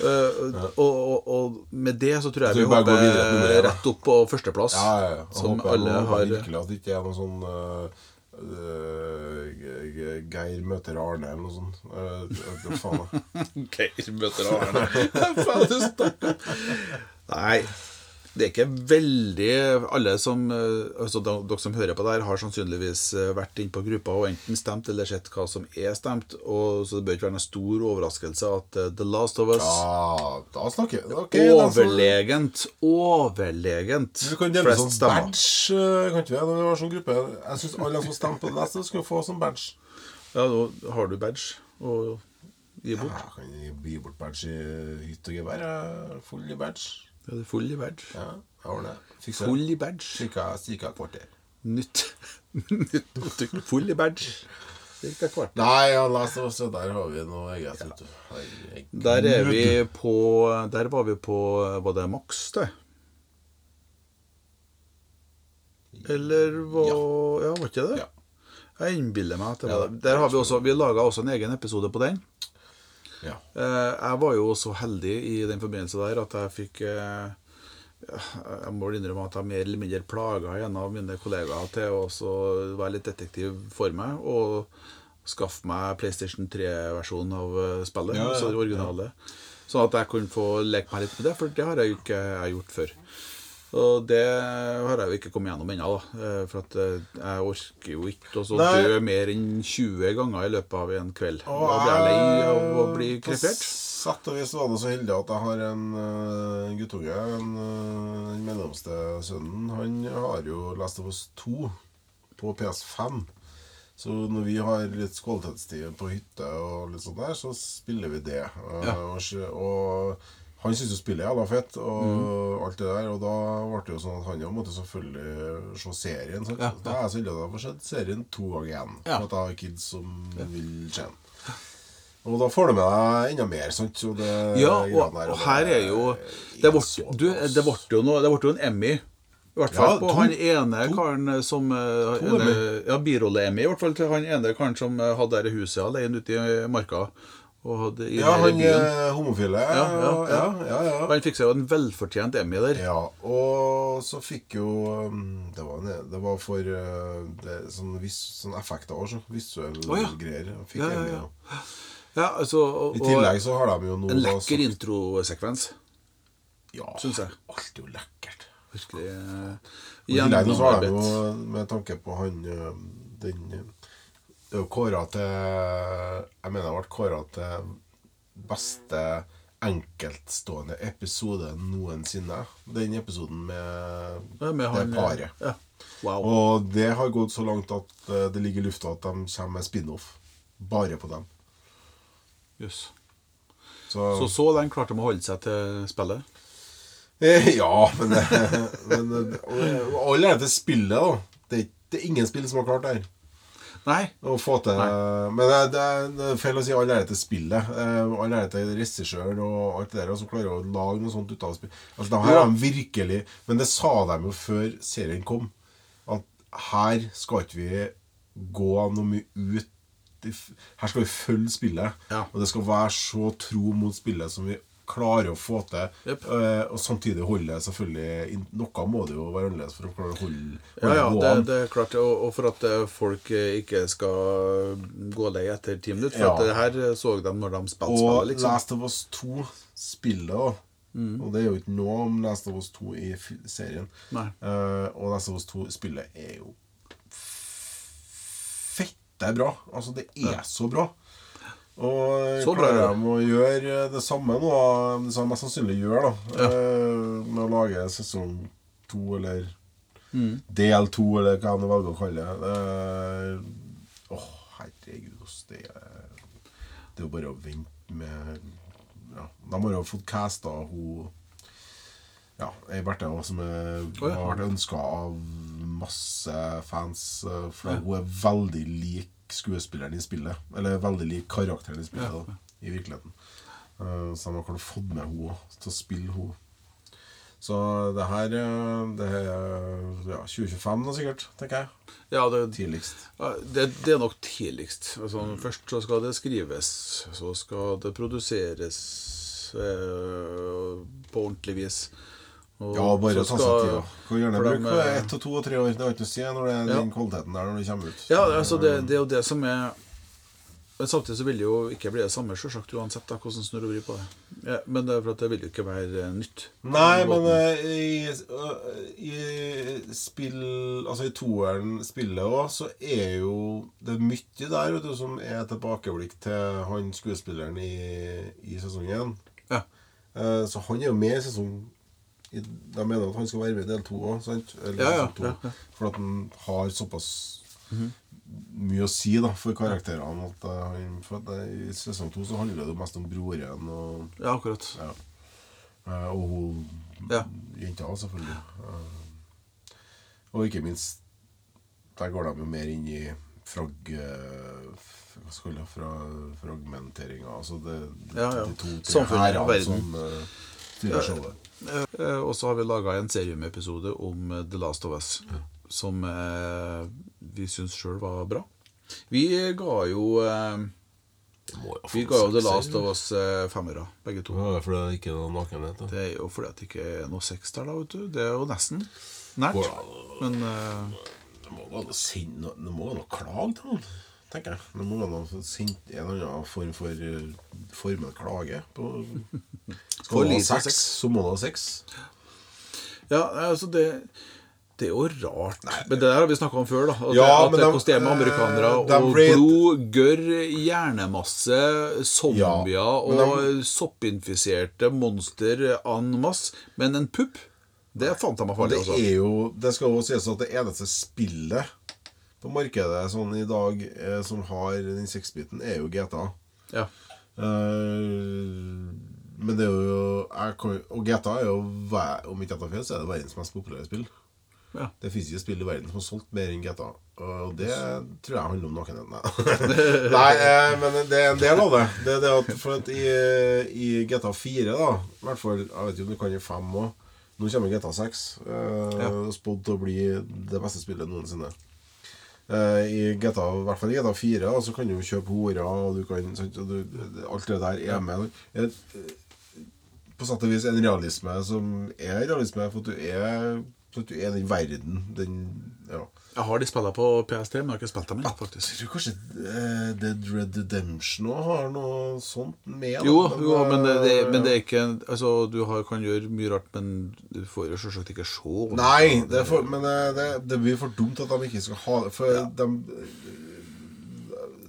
Eh, og, og, og med det så tror jeg Så vi vi hopper rett opp på førsteplass. Ja, ja, ja. Som håper, alle jeg har virkelig at det ikke er noe sånn G- Geir møter Arne eller noe sånt. Uh, faen. Geir møter Arne. Faen. Nei, det er ikke veldig Alle som eh, altså Dere som hører på der, har sannsynligvis eh, vært inne på gruppa og enten stemt eller sett hva som er stemt. Og Så det bør ikke være noen stor overraskelse at eh, The Last of Us Ja, da snakker vi. okay, Overlegent, overlegent Vi kan dele sånn badge, kan ikke vi? Når vi har sånn gruppe. Jeg syns alle som stemmer på det neste, skal få sånn badge. Ja, da har du badge å gi bort. Jeg kan gi bort badge i hytt og gevær. Full i badge. Ja, det er full i badge. Ja, jeg det. Full i badge. Cirka, et kvarter. Nytt. Nytt. Full i badge. Cirka kvarter. Nei, ja, la oss se. Der har vi noe eget, Ja. Jeg... Der er vi på Der var vi på Var det maks, det? Eller var Ja, var ikke det? Ja. Jeg innbiller meg at det var det. Der har vi også Vi laga også en egen episode på den. Ja. Eh, Jeg var jo så heldig i den forbindelse der at jeg fikk eh, Jeg må innrømme at jeg mer eller mindre plaga en av mine kollegaer til å også være litt detektiv for meg og skaffe meg PlayStation 3-versjonen av eh, spillet. Ja, ja, altså det originale. Sånn at jeg kunne få leke meg litt med det, for det har jeg jo ikke gjort før. Og det har jeg jo ikke kommet gjennom ennå, da. Eh, For at eh, jeg orker jo ikke å dø mer enn 20 ganger i løpet av en kveld. Og Da blir jeg lei av å bli krepert. På sett og vis var det så heldig at jeg har en uh, guttunge. Den mellomste sønnen. Han har jo lest av oss to på PS5. Så når vi har litt kvalitetstid på hytte og litt sånt der, så spiller vi det. Uh, Ja. og, og han syntes jo spillet jævla fett, og Mm. alt det der. Og da ble det jo sånn at han jo måtte selvfølgelig se serien. Så, Ja, Da er jeg så heldig at jeg får sett serien to ganger igjen. Ja. For at jeg har kids som vil se den. Og da får du med deg enda mer, sant? Og det, Ja, og, der, og her er jo Det ble, jo jo en Emmy. I hvert fall Ja, på to. han ene karen som eh, To Ja, birolle-Emmy. I hvert fall til han ene karen som eh, hadde det huset alene ute i marka. Ja, han er homofile. Ja, ja, ja, ja, ja. Han fikk seg jo en velfortjent Emmy der. Ja, og så fikk jo um, Det var, en- det var for uh, det, sånn, vis, sånn effekter òg, så visuelle oh, greier. Fikk Ja, ja, Emmy, ja. ja. Altså, og, I tillegg så har de jo noe En lekker introsekvens. Ja, synes jeg. Alt er jo lekkert. Virkelig eh, I tillegg så har de jo, med tanke på han den Det er jo kåra til Jeg mener det ble kåra til beste enkeltstående episode noensinne. Den episoden med, Ja, med det eh, paret. Ja. Wow. Og det har gått så langt at øh, det ligger i lufta at de kommer med spin-off. Bare på dem. Jøss. Så, Så så den klarte de å holde seg til spillet? Eh, Ja, men, men og alle er til spillet, da. Det, det er ingen spill som har klart det her. Nei. Å få til Men det, det, det er feil å si all ære til spillet. Eh, All ære til regissøren og alt det der som klarer å lage noe sånt ut av spill. Altså, de her Ja. de virkelig Men det sa de jo før serien kom. At her skal ikke vi gå noe mye ut Her skal vi følge spillet. Ja. Og det skal være så tro mot spillet som vi klarer å få til. Yep. Uh, og samtidig holde selvfølgelig Noe må det jo være annerledes for å klare å holde, Ja, holde ja, det, det er klart. Og, og for at eh, folk eh, ikke skal gå lei etter ti minutter. For Ja. at det her så de når de spilte Og spillet, liksom. Last of Us 2 spillet. Mm. Og det er jo ikke noe om Last of Us 2 i serien. Eh, og Last of Us 2 spillet er jo fette bra. Altså, det er så bra. Og Så bra, klarer de å gjøre det samme nå, det som mest sannsynlig gjør, da. ja. med å lage sesong to, eller Mm. del to, eller hva de velger å kalle det. Å, oh, Åh, herregud. Det er, det er jo bare å vente med ja, De har jo fått casta hun ja, ei Berthe som er, ja. har vært ønska av masse fans. eh, For hun er veldig lik skuespilleren i spillet. Eller veldig lik karakteren i spillet, da, i virkeligheten. Eh, Så de har fått med henne til å spille henne. Så det her eh, Det er ja, 2025 da, sikkert, tenker jeg. Ja, det, Tidligst. det, det er nok tidligst. Altså, Først så skal det skrives, så skal det produseres eh, på ordentlig vis. Og Ja, bare ta seg tida. Kan gjerne bruke eh, ett og to og tre år. Det har ikke noe å si når det er Ja. den kvaliteten der når det kommer ut. Ja, altså det, det er jo det som er Men samtidig så vil det jo ikke bli det samme, selvsagt, uansett da, hvordan snurr og vrir på det. Ja, men det er for at det vil jo ikke være eh, nytt. Nei, men eh, i, i spill Altså i toeren spillet òg, så er jo det er mye der vet du, som er tilbakeblikk til han skuespilleren i, i sesongen. Ja. Så han er jo med i sesong i- De mener at han skal være med i del to òg, sant? Eller Ja, ja, to. For at han har såpass mye å si da for karakterene. At eh, han, for at det, I sesong to så handler det jo mest om broren og Ja, akkurat. ja. Eh, og hun jenta selvfølgelig. Eh, og ikke minst Der går de jo mer inn i frag... eh, Hva skal jeg? Fra, fragmenteringa. Altså det, Ja, ja. de to-tre Samfunnet, hærene som uh, styrer showet. Eh, Og så har vi laga en seriumepisode om eh, The Last of Us, som eh, vi syns sjøl var bra. Vi ga jo Vi ga jo The. Last of Us femmere, begge to. Ja, for det er ikke noe nakenhet. Det er jo fordi det ikke er noe sex der, da, vet du. Det er jo nesten nært. Men uh, Det må gå an å klage til noen, tenker jeg. Det må gå an å en eller annen form for formel formell klage. På, skal du ha sex, så må du ha sex. ja, altså det det er jo rart. Men det der har vi snakka om før. da At, Ja, at de- hvordan det er med amerikanere. eh, de og rate- blod, gørr, hjernemasse, zombier Ja, og og soppinfiserte monster en masse. Men en pupp, det fant de meg farlig, det altså. er jo Det skal jo sies at det eneste spillet på markedet sånn i dag eh, som har den sexbiten, er jo GTA. Ja. Eh, men det er jo jeg, Og GTA er jo Om ikke jeg tar feil, så er det verdens mest populære spill. Ja. Det fins ikke spill i verden som har solgt mer enn GTA. Og det tror jeg handler om nakenheten. Nei eh, men det er en del av det. Det er det at For at i, i GTA 4, da I hvert fall, Jeg vet ikke om du kan i 5 òg. Nå kommer GTA 6. Eh, Ja. Spådd til å bli det beste spillet noensinne. Eh, I GTA, i hvert fall i GTA 4 da, så kan du jo kjøpe horer, og du kan og du, Alt det der er med. Et, på sett og vis en realisme som er realisme, for at du er, for at du er den verden den, ja. Jeg har de spillene på PS3, men jeg har ikke spilt dem inn. faktisk. Jeg tror kanskje eh, Dead Red Redemption òg har noe sånt med. da, Jo, jo men, det, det, men det er ikke Altså, du har, kan gjøre mye rart, men du får jo selvsagt ikke se. Nei, det er for, men eh, det, det blir for dumt at de ikke skal ha det. For de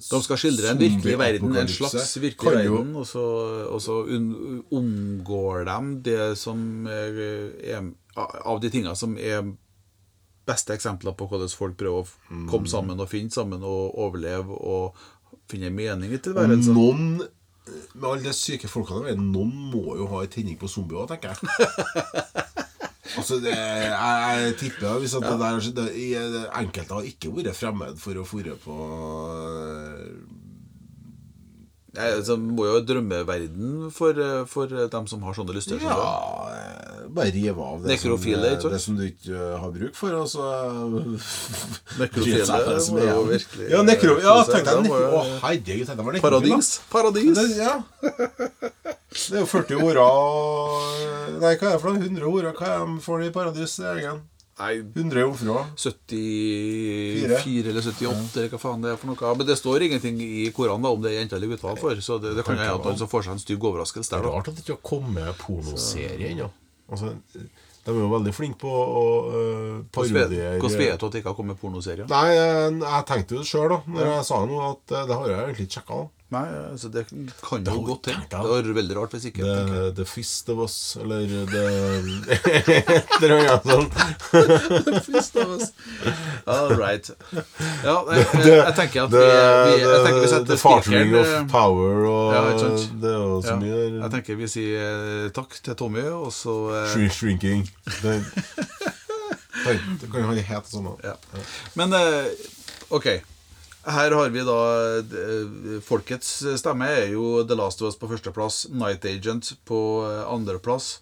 De skal skildre en virkelig verden, en slags virkelig kan jo- verden, og så, og så un, omgår de det som er, er Av de tingene som er beste eksempler på hvordan folk prøver å Mm. komme sammen og finne sammen og overleve og finne en mening i tilværelsen. noen Med alle de syke folkene noen må jo ha en tenning på zombier òg, tenker jeg. altså, det, jeg, jeg tipper hvis at det der det, Enkelte har ikke vært fremmed for å fòre på Nei, altså, må jo drømmeverden for, for dem som har sånne lyster. Ja eh, Bare rive av det som, Nekrofile, ikke det som du ikke eh, har bruk for, og så Nekrofile, det er jo virkelig, Ja, nekro, eh, ja tenk deg nekro... Å, herregud, tenk deg var. Paradis. Paradis. Det, ja. Det er jo 40 ord Nei, hva er det for noe? 100 ord, Hva er de for i paradis? Egen? Nei, 100 jomfruer? 74 eller 78, eller hva faen det er for noe. Men det står ingenting i Koranen om det er jenter eller gutter for, så det, det kan jo hende at han får seg en stygg overraskelse Det er rart at det ikke har kommet pornoserie ennå. Altså, de er jo veldig flinke på å uh, Hvordan parodiere vet du at det ikke har kommet pornoserier? Nei, jeg, jeg tenkte jo det sjøl, da, når jeg sa noe, at eh, det har jeg egentlig ikke sjekka. Nei, altså det kan jo har godt hende. Det var veldig rart hvis ikke. The, the Fist of Us, eller The Et eller annet sånt. Fist of us. All right. Ja, jeg, jeg, jeg tenker at vi, vi, jeg tenker vi The setter spikeren of eh, Power og Ja? Det er jo så mye der. Jeg tenker vi sier eh, takk til Tommy, og så eh, shrinking. Det, det, det kan jo hete sånn. da. ja. Men eh, OK. Her har vi da eh, Folkets stemme er jo The Last of Us på førsteplass, Night Agent på eh, andreplass.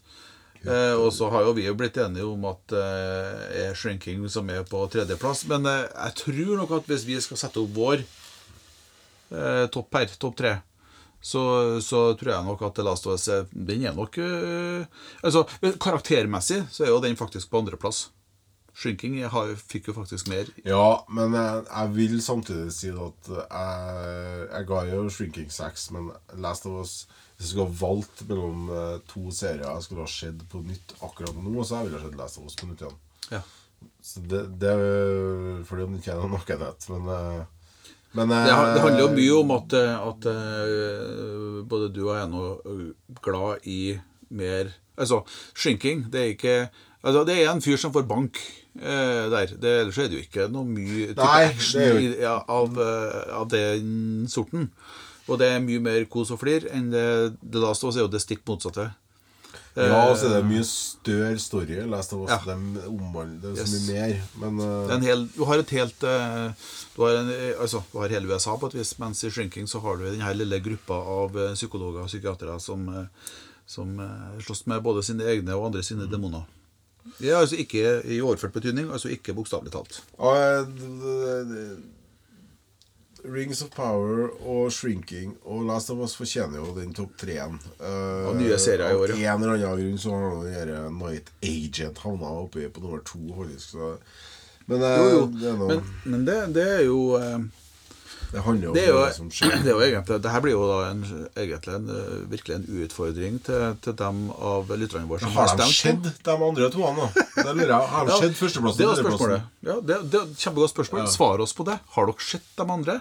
Eh, og så har jo vi jo blitt enige om at eh, er Shrinking som er på tredjeplass. Men eh, jeg tror nok at hvis vi skal sette opp vår eh, topp her, topp tre, så, så tror jeg nok at The Last of Us Den er nok Altså, karaktermessig så er jo den faktisk på andreplass. Shrinking jeg har, fikk jo faktisk mer Ja, men jeg, jeg vil samtidig si at jeg, jeg ga jo Shrinking 6, men Last of Us Hvis jeg skulle ha valgt mellom eh, to serier jeg skulle ha sett på nytt akkurat nå, så jeg ville ha sett Last of Us på nytt igjen. Ja. Så det, det Fordi om det ikke er noe nakkenhet, men eh, men Det, det handler jo eh, mye om at, at både du og jeg er nå glad i mer Altså, shrinking, det er ikke Altså, det er en fyr som får bank eh, der. Det, ellers er det jo ikke noe mye type Nei, action det er jo- i, ja, av, eh, av den sorten. Og det er mye mer kos og flir enn det, det Last of Us er jo det stikk motsatte. Ja, og så er det mye større story. Last of Us, Ja. det er omhold- det er Yes. mye mer. Men uh... Det er en hel, du har et helt eh, du har, en, eh, altså, du har hele USA på et vis, mens i Shrinking så har du den her lille gruppa av eh, psykologer og psykiatere som, eh, som eh, slåss med både sine egne og andre sine demoner. Det er altså ikke i overført betydning, altså ikke bokstavelig talt. Og, eh, Rings of Power og Shrinking og Last of Us fortjener jo den topp treen. Uh, Og nye serier i år, ja. en eller annen grunn så har den der Night Agent havna oppe på nummer to, faktisk. Men, uh, Jo, jo, det, er noe, men, men det, det er jo eh, det handler jo om det jo, det som skjer. det er jo egentlig Det her blir jo da en, egentlig en, eh, virkelig en utfordring til, til dem av lytterne våre som Har de Har de skjedd, de andre to? da? Det lurer jeg. Har de Ja, førsteplassen Det er spørsmålet. Ja, det, det er Kjempegodt spørsmål. Svar oss på det. Har dere sett de andre?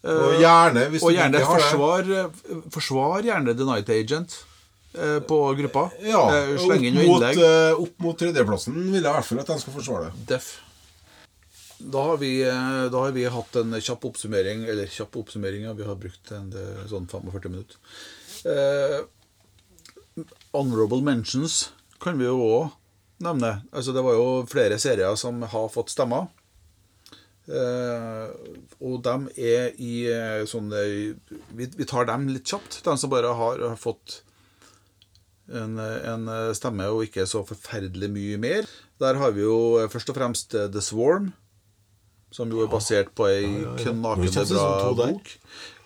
Og gjerne, hvis Og du gjerne ikke har det forsvar, eh, forsvar gjerne The Night Agent eh, på gruppa. Ja, Eh, opp mot, eh, opp mot tredjeplassen vil jeg i hvert fall at de skal forsvare det. Def. Da har, vi, eh, da har vi hatt en kjapp oppsummering, eller kjapp oppsummering, ja, vi har brukt en, eh, sånn 45 minutter. Eh, honorable mentions kan vi jo òg nevne. Altså, det var jo flere serier som har fått stemmer. Uh, og dem er i uh, sånne vi, vi tar dem litt kjapt. De som bare har, har fått en, en stemme og ikke så forferdelig mye mer. Der har vi jo eh, først og fremst eh, The Swarm, som jo er basert på ei ja, knakende bra bok.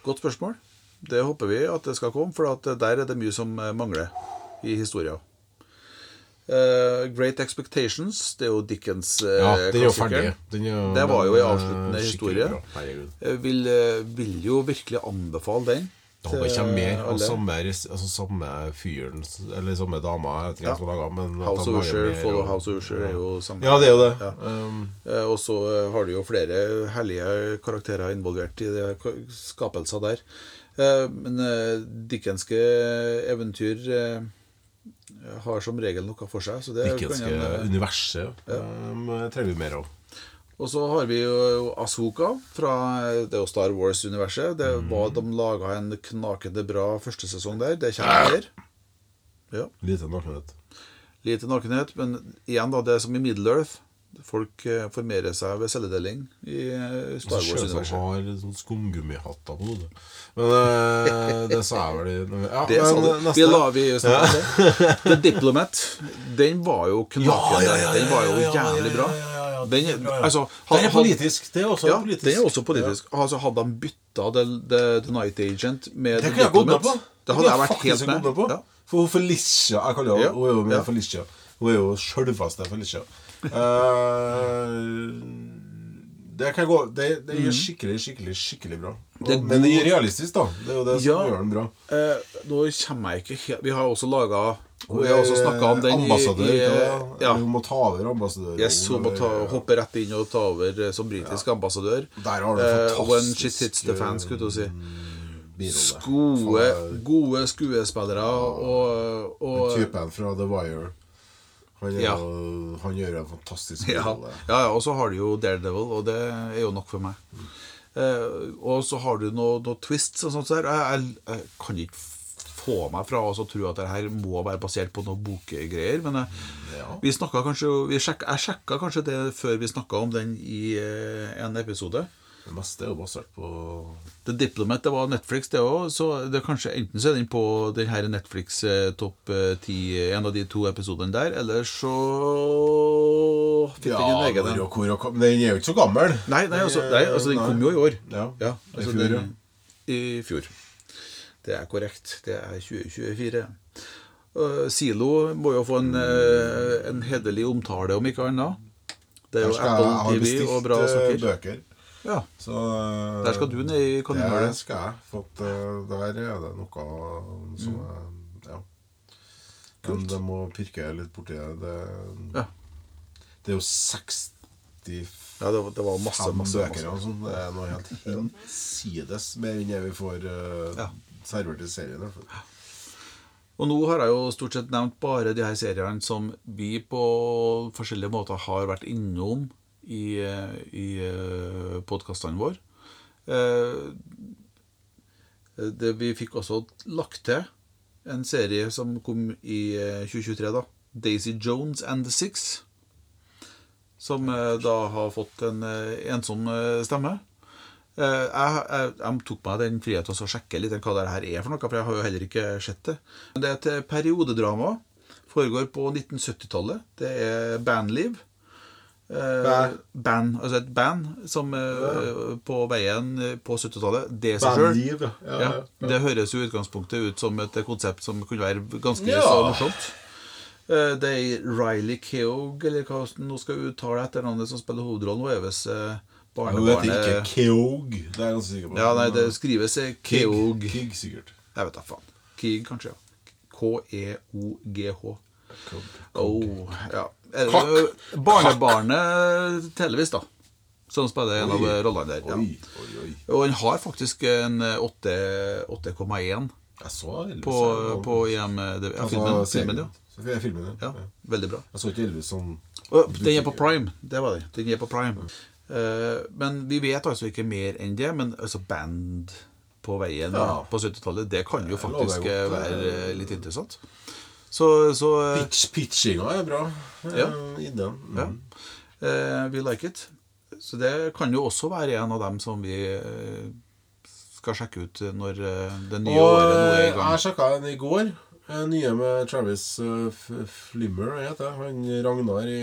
Godt spørsmål. Det håper vi at det skal komme, for at der er det mye som eh, mangler i historien. Uh, Great Expectations, det er jo Dickens uh, Ja, den er jo ferdig. Er jo- Det var jo en avsluttende historie. bra. Vil, vil jo virkelig anbefale den. Jeg håper det kommer mer av samme, altså samme fyren Eller samme dama. Jeg vet ikke Ja. som lager, men House of Usher, Follow House of Usher er jo samme. Ja, det er jo det. Ja. Um, Eh, Og så eh, har du jo flere herlige karakterer involvert i det skapelser der. Eh, Men eh, dickenske eventyr eh, har som regel noe for seg. Så det Dickenske kan jeg, universet ja. um, trenger vi mer av. Og så har vi jo Asoka fra det er jo Star Wars-universet. Det Mm. var De laga en knakende bra første sesong der. Det kommer mer. Ja. Lite nakenhet. Lite nakenhet, men igjen, da, det er som i Middle-earth. Folk eh, formerer seg ved celledeling i eh, Star Wars-universet. har sånn skumgummihatter på hodet. Men øh, det sa jeg vel i ja, Det sa du. neste- Vi la vi snakke om det. The Diplomat, den var jo knakende. Ja, ja, ja, ja, den var jo ja, ja, ja, jævlig bra. Den, det er altså, Den er had- politisk. Det er også Ja, politisk. Det er også politisk. Altså, hadde han bytta The, The, The Night Agent med Det The kunne jeg gått med Diplomat. på. Det hadde jeg vært faktisk helt med. med. på. Ja. For hun Felicia Jeg kaller henne Ja. Hun er jo med Ja. Felicia. Hun er jo sjølveste Felicia. Eh, det kan gå Det, det gjør skikkelig, skikkelig, skikkelig bra. Det er men det god- gjør realistisk, da. Det er jo det som Ja. gjør den bra. Eh, nå kommer jeg ikke helt Vi har også laga Vi har også snakka om den Ambassadør. i i, ja. Hun må ta over ambassadør. Yes, hun må ta, hoppe rett inn og ta over eh, som britisk ambassadør. Der har du Eh, fantastisk when she hits the fan, skulle du si. Skoe, Gode, skuespillere og, og Typen fra The Wire. Han, Ja. jo, han gjør en fantastisk ja, ja, ja, og så har du jo Daredevil, og det er jo nok for meg. Uh, og så har du noe, noe twists og sånt der. Jeg, jeg, jeg kan ikke få meg fra å tro at det her må være basert på noen bokgreier. Men jeg, Ja. vi kanskje vi sjek, Jeg sjekka kanskje det før vi snakka om den i eh, en episode. Det meste er jo basert på The Diplomat det var Netflix, det òg. Så det er kanskje enten så er den på den her Netflix eh, topp eh, ti, en av de to episodene der, eller så fikk Ja, den en egen hvor Men den er jo ikke så gammel. Nei, nei, altså, nei, altså den kom jo i år. Ja, Ja, i altså fjor, den, I fjor. Det er korrekt. Det er 2024. Uh, Silo må jo få en, eh, en hederlig omtale, om ikke annet. Det er jo Apple TV og bra sukker saker. bøker. Ja, Så eh, Der skal du ned i Det skal jeg. For eh, der er det noe som Mm. er Ja. Men det må pirke litt borti det. Det, Ja. det er jo 65 ja det, var, det var masse, masse, bøker masse. og sånn. Det er noe helt hinsides mer enn det vi får uh, Ja. Servert i serien. i hvert fall. Og nå har jeg jo stort sett nevnt bare de her seriene som vi på forskjellige måter har vært innom i, eh, i podkastene våre. Eh, Det, vi fikk også lagt til en serie som kom i eh, 2023, da. Daisy Jones and the Six. Som eh, da har fått en eh, ensom eh, stemme. Eh, Jeg, jeg, jeg tok meg den frihet til å sjekke litt hva det her er for noe, for jeg har jo heller ikke sett det. Det er et eh, periodedrama. Foregår på 1970-tallet. Det er bandliv. Eh, Band. band, altså et band som ja. på veien på 70-tallet. Det seg selv ja. Ja. Det høres jo i utgangspunktet ut som et konsept som kunne være ganske Ja. så morsomt. Eh, Det er Riley Keogh, eller hva nå skal uttale etter navnet som spiller hovedrollen. Hun er eh, Hun heter ikke Keog. Det er jeg ganske sikker på. Ja, nei, det skrives Keog. Kig. Sikkert. Jeg vet da faen. Kig, kanskje. ja. K-e-o-g-h. Oh, ja. Kakk. jo Barnebarnet Televis, da. Som spiller en av rollene der. Ja. Og han har faktisk en eh, 8 8,1 Jeg så Elvis. på, på IM, det, ja, Altså, filmen, filmen, ja. Filmen, ja. ja. ja. Veldig bra. Jeg så ikke Elvis som den er på prime. Det var det. Den er på prime. Eh, men vi vet altså ikke mer enn det. Men altså band på veien Ja. på 70-tallet, det kan jo faktisk eh, være eh, litt interessant. Så, så Pitch, Pitchinga er bra. Ja. Ideen. Mm. ja. We like it. Så det kan jo også være en av dem som vi skal sjekke ut når det nye Og året nå er i gang. jeg sjekka den i går. Nye med Travis Flimmer, heter han Ragnar i,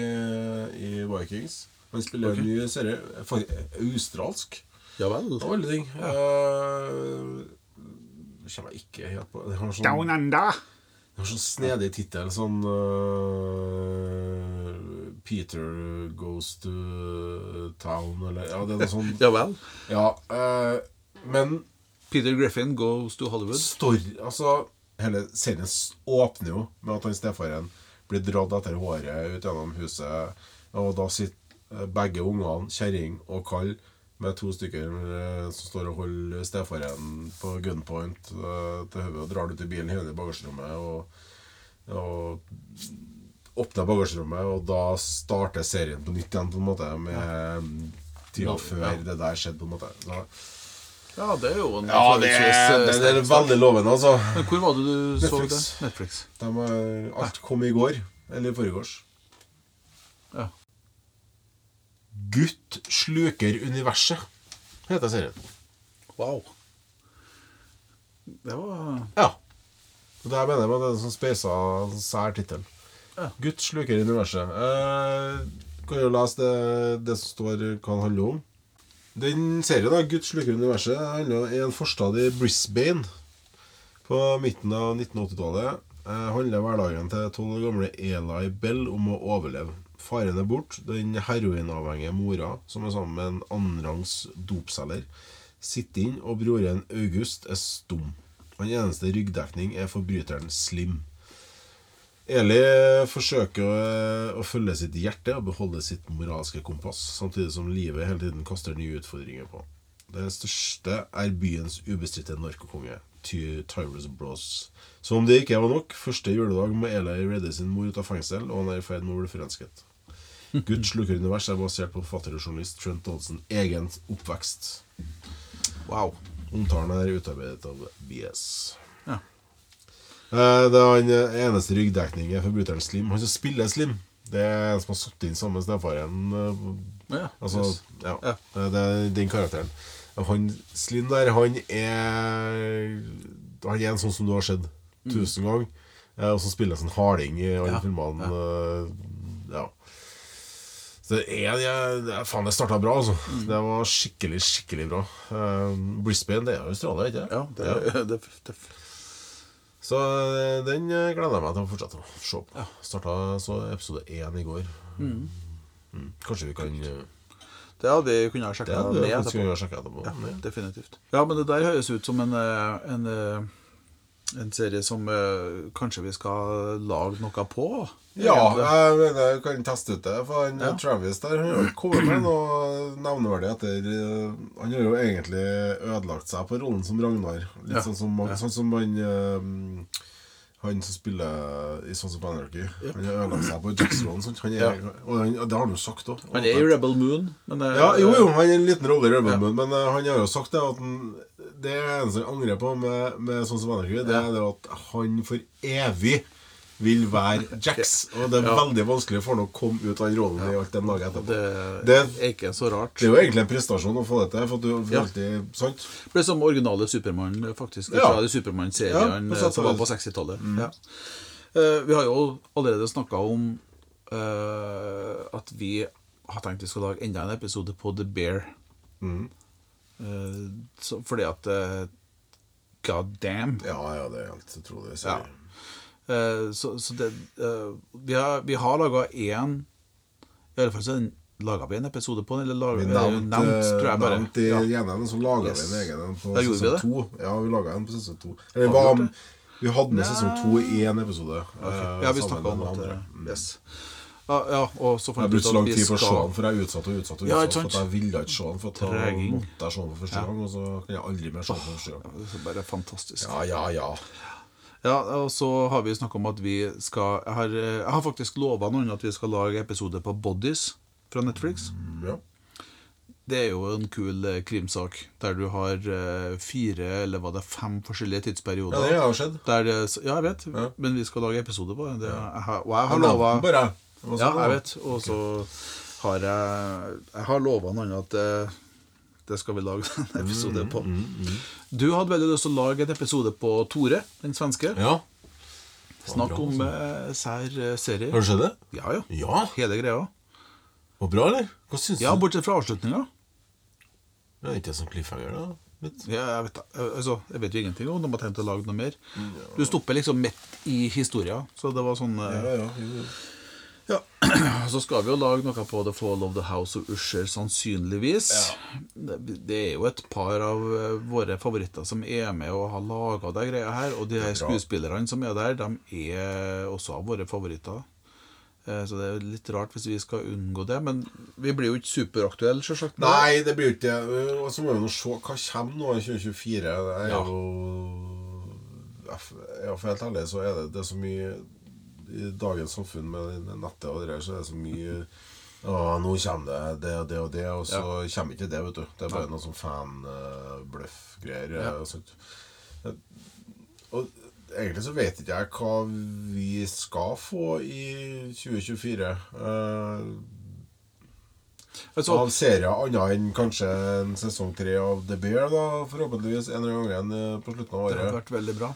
i Vikings. Han spiller okay. en ny serie. Faktisk australsk. Ja vel. Det alle ting. Ja. Uh, kommer jeg ikke helt på. Det har sånn, Down under. det har sånn snedig tittel. Sånn uh, Peter goes to town, eller Ja, det er noe sånn Ja vel. Ja. uh, men Peter Griffin goes to Hollywood. story Altså, hele serien åpner jo med at han stefaren blir dratt etter håret ut gjennom huset, og da sitter begge ungene, kjerring og kall, med to stykker eh, som står og holder stefaren på gunpoint eh, til hodet og drar det ut i bilen, hiver den i bagasjerommet og, og åpner bagasjerommet, og da starter serien på nytt igjen, på en måte, med tida før det der skjedde, på en måte. Så, Ja, det er jo en ja, det er, eh, det er veldig lovende, altså. Men hvor var det du så Netflix. det? Netflix. De, alt kom i går, eller i forgårs. Ja. Gutt sluker universet, heter serien. Wow. Det var Ja. Og det her mener jeg med det er en sånn speisa, sær tittel. Ja. Gutt sluker universet. Eh, kan jo lese det, det som står hva den handler om. Den serien, da, 'Gutt sluker universet, handler om en forstad i Brisbane på midten av 1980-tallet. Eh, handler hverdagen til tolv år gamle Eli Bell om å overleve. Faren er bort. Den heroinavhengige mora, som er sammen med en annenrangs dopselger, sitter inn, og broren August er stum. Han eneste ryggdekning er forbryteren Slim. Eli forsøker å, følge sitt hjerte og beholde sitt moralske kompass, samtidig som livet hele tiden kaster nye utfordringer på. Den største er byens ubestridte narkokonge, Ty Tyrus Bros. Som om det ikke var nok, første juledag må Eli redde sin mor ut av fengsel, og han er i ferd med å bli forelsket. Guds lukker univers er basert på forfatter og journalist Trent Dodson egen oppvekst. Wow. Omtalen er utarbeidet av BS. Ja. Eh, Det er han eh, eneste ryggdekning er forbryteren Slim. Han som spiller Slim, det er en som har satt inn sammen med stefaren. eh, Ja, Altså, yes. ja. Ja. Det er den karakteren. Han Slim der, han er Han er en sånn som du har sett tusen ganger. eh, Og så spiller han sånn harding i alle Mm. Ja, filmene. Det er, jeg, Faen, det starta bra, altså. Mm. Det var skikkelig, skikkelig bra. Eh, Brisbane, det er Australia, ikke Ja, det, ja. det, det, Så eh, den eh, gleder jeg meg til å fortsette å se på. Starta så episode én i går. Mm. Kanskje vi kan det hadde vi kunnet ha Det sjekka etterpå. etterpå. Ja, Ja. definitivt. Ja, men det der høres ut som en, en, en serie som kanskje vi skal lage noe på. Ja, jeg mener jeg kan teste ut det. For han, Ja. Travis der han har ikke kommet med noe nevneverdig etter eh, Han har jo egentlig ødelagt seg på rollen som Ragnar. Litt Ja. sånn, som, Ja. sånn som han eh, Han som spiller i Sons of Anarchy. Han har ødelagt seg på Jacks-rollen. sant? Er, Ja. Og han, det har han jo sagt òg. Han er i Rebel Moon, men eh, Ja, jo, jo, han er en liten rolle i Rebel Ja. Moon, men eh, han har jo sagt det at han, det eneste han angrer på med, med sånn som Anarchy, det er det at han for evig vil være Jax. Og det er Ja. veldig vanskelig for han å komme ut av den rollen i alt de lager etterpå. det, er ikke så rart. Det er jo egentlig en prestasjon å få det til, for du Ja. alltid Sant? Det ble som originale Supermann, faktisk. Ja. Fra Supermann-serien Ja, eh, som var på 60-tallet. Ja. Uh, vi har jo allerede snakka om uh, at vi har tenkt vi skal lage enda en episode på The Bear. Eh, så, fordi at God damn. Ja, ja, det er helt utrolig. Ja. Eh, så, så det eh, Vi har, vi har laga én I alle fall så laga vi en episode på den. Eller laget, Vi nevnte, nevnt, tror jeg bare. nevnte i Ja. gjennom, så laga Yes. vi en egen en på vi sesong to. Ja, vi laga en på sesong to. Eller, vi var, vi hadde med sesong to i én episode. Okay. Ja, vi sammen snakka om det at eh, Yes. Ja, ja, og så Jeg fant har vi brukt så lang tid på å se den, for jeg er utsatt og utsatt. og Ja, utsatt For at jeg ville ikke se den, for da måtte jeg se den for første gang, og så kan jeg aldri mer se den for første gang. Det er bare fantastisk. Ja, ja, ja. Ja, og så har vi snakka om at vi skal Jeg har, eh, jeg har faktisk lova noen at vi skal lage episode på Bodies fra Netflix. Mm, ja. Det er jo en kul eh, krimsak der du har eh, fire, eller var det fem forskjellige tidsperioder. ja, det har skjedd. Der det, ja, jeg vet, Ja. men vi skal lage episode på det. det jeg har, og jeg har lova Ja, jeg vet. Og så har jeg Jeg har lova noen at det, det skal vi lage en episode Mm, på. Du hadde veldig lyst til å lage en episode på Tore, den svenske. Ja. Snakk bra, om altså. eh, sær eh, serie. Har du sett det? Ja, ja. Ja. Hele greia. Var bra, eller? Hva syns Ja, du? bortsett fra avslutninga. Det er ikke sånn cliffhanger, da? Litt. Ja, jeg, vet, eh, altså, jeg vet jo ingenting om de har tenkt å lage noe mer. Du stopper liksom midt i historia. Så det var sånn Ja, ja. Ja, Så skal vi jo lage noe på The Fall of the House of Usher, sannsynligvis. Det, det er jo et par av eh, våre favoritter som er med og har laga de greia her. Og de skuespillerne som er der, de er også av våre favoritter. Eh, Så det er litt rart hvis vi skal unngå det. Men vi blir jo ikke superaktuelle, sjølsagt. Nei, det blir jo ikke det. Og Så må vi nå se hva kommer nå i 2024. Det er Ja. jo Ja, for helt ærlig så er det, det er så mye I dagens samfunn med nettet og det der, så er det så mye Å, nå kommer det det og det og det, og så kommer ikke det, vet du. Det er bare noe sånn fanbløff-greier. Ja. og sånt. Og egentlig så vet ikke jeg hva vi skal få i 2024. Eh, Altså, av serier annet enn kanskje en sesong tre av The Bear, da, forhåpentligvis en eller annen gang igjen på slutten av året. det hadde vært veldig bra.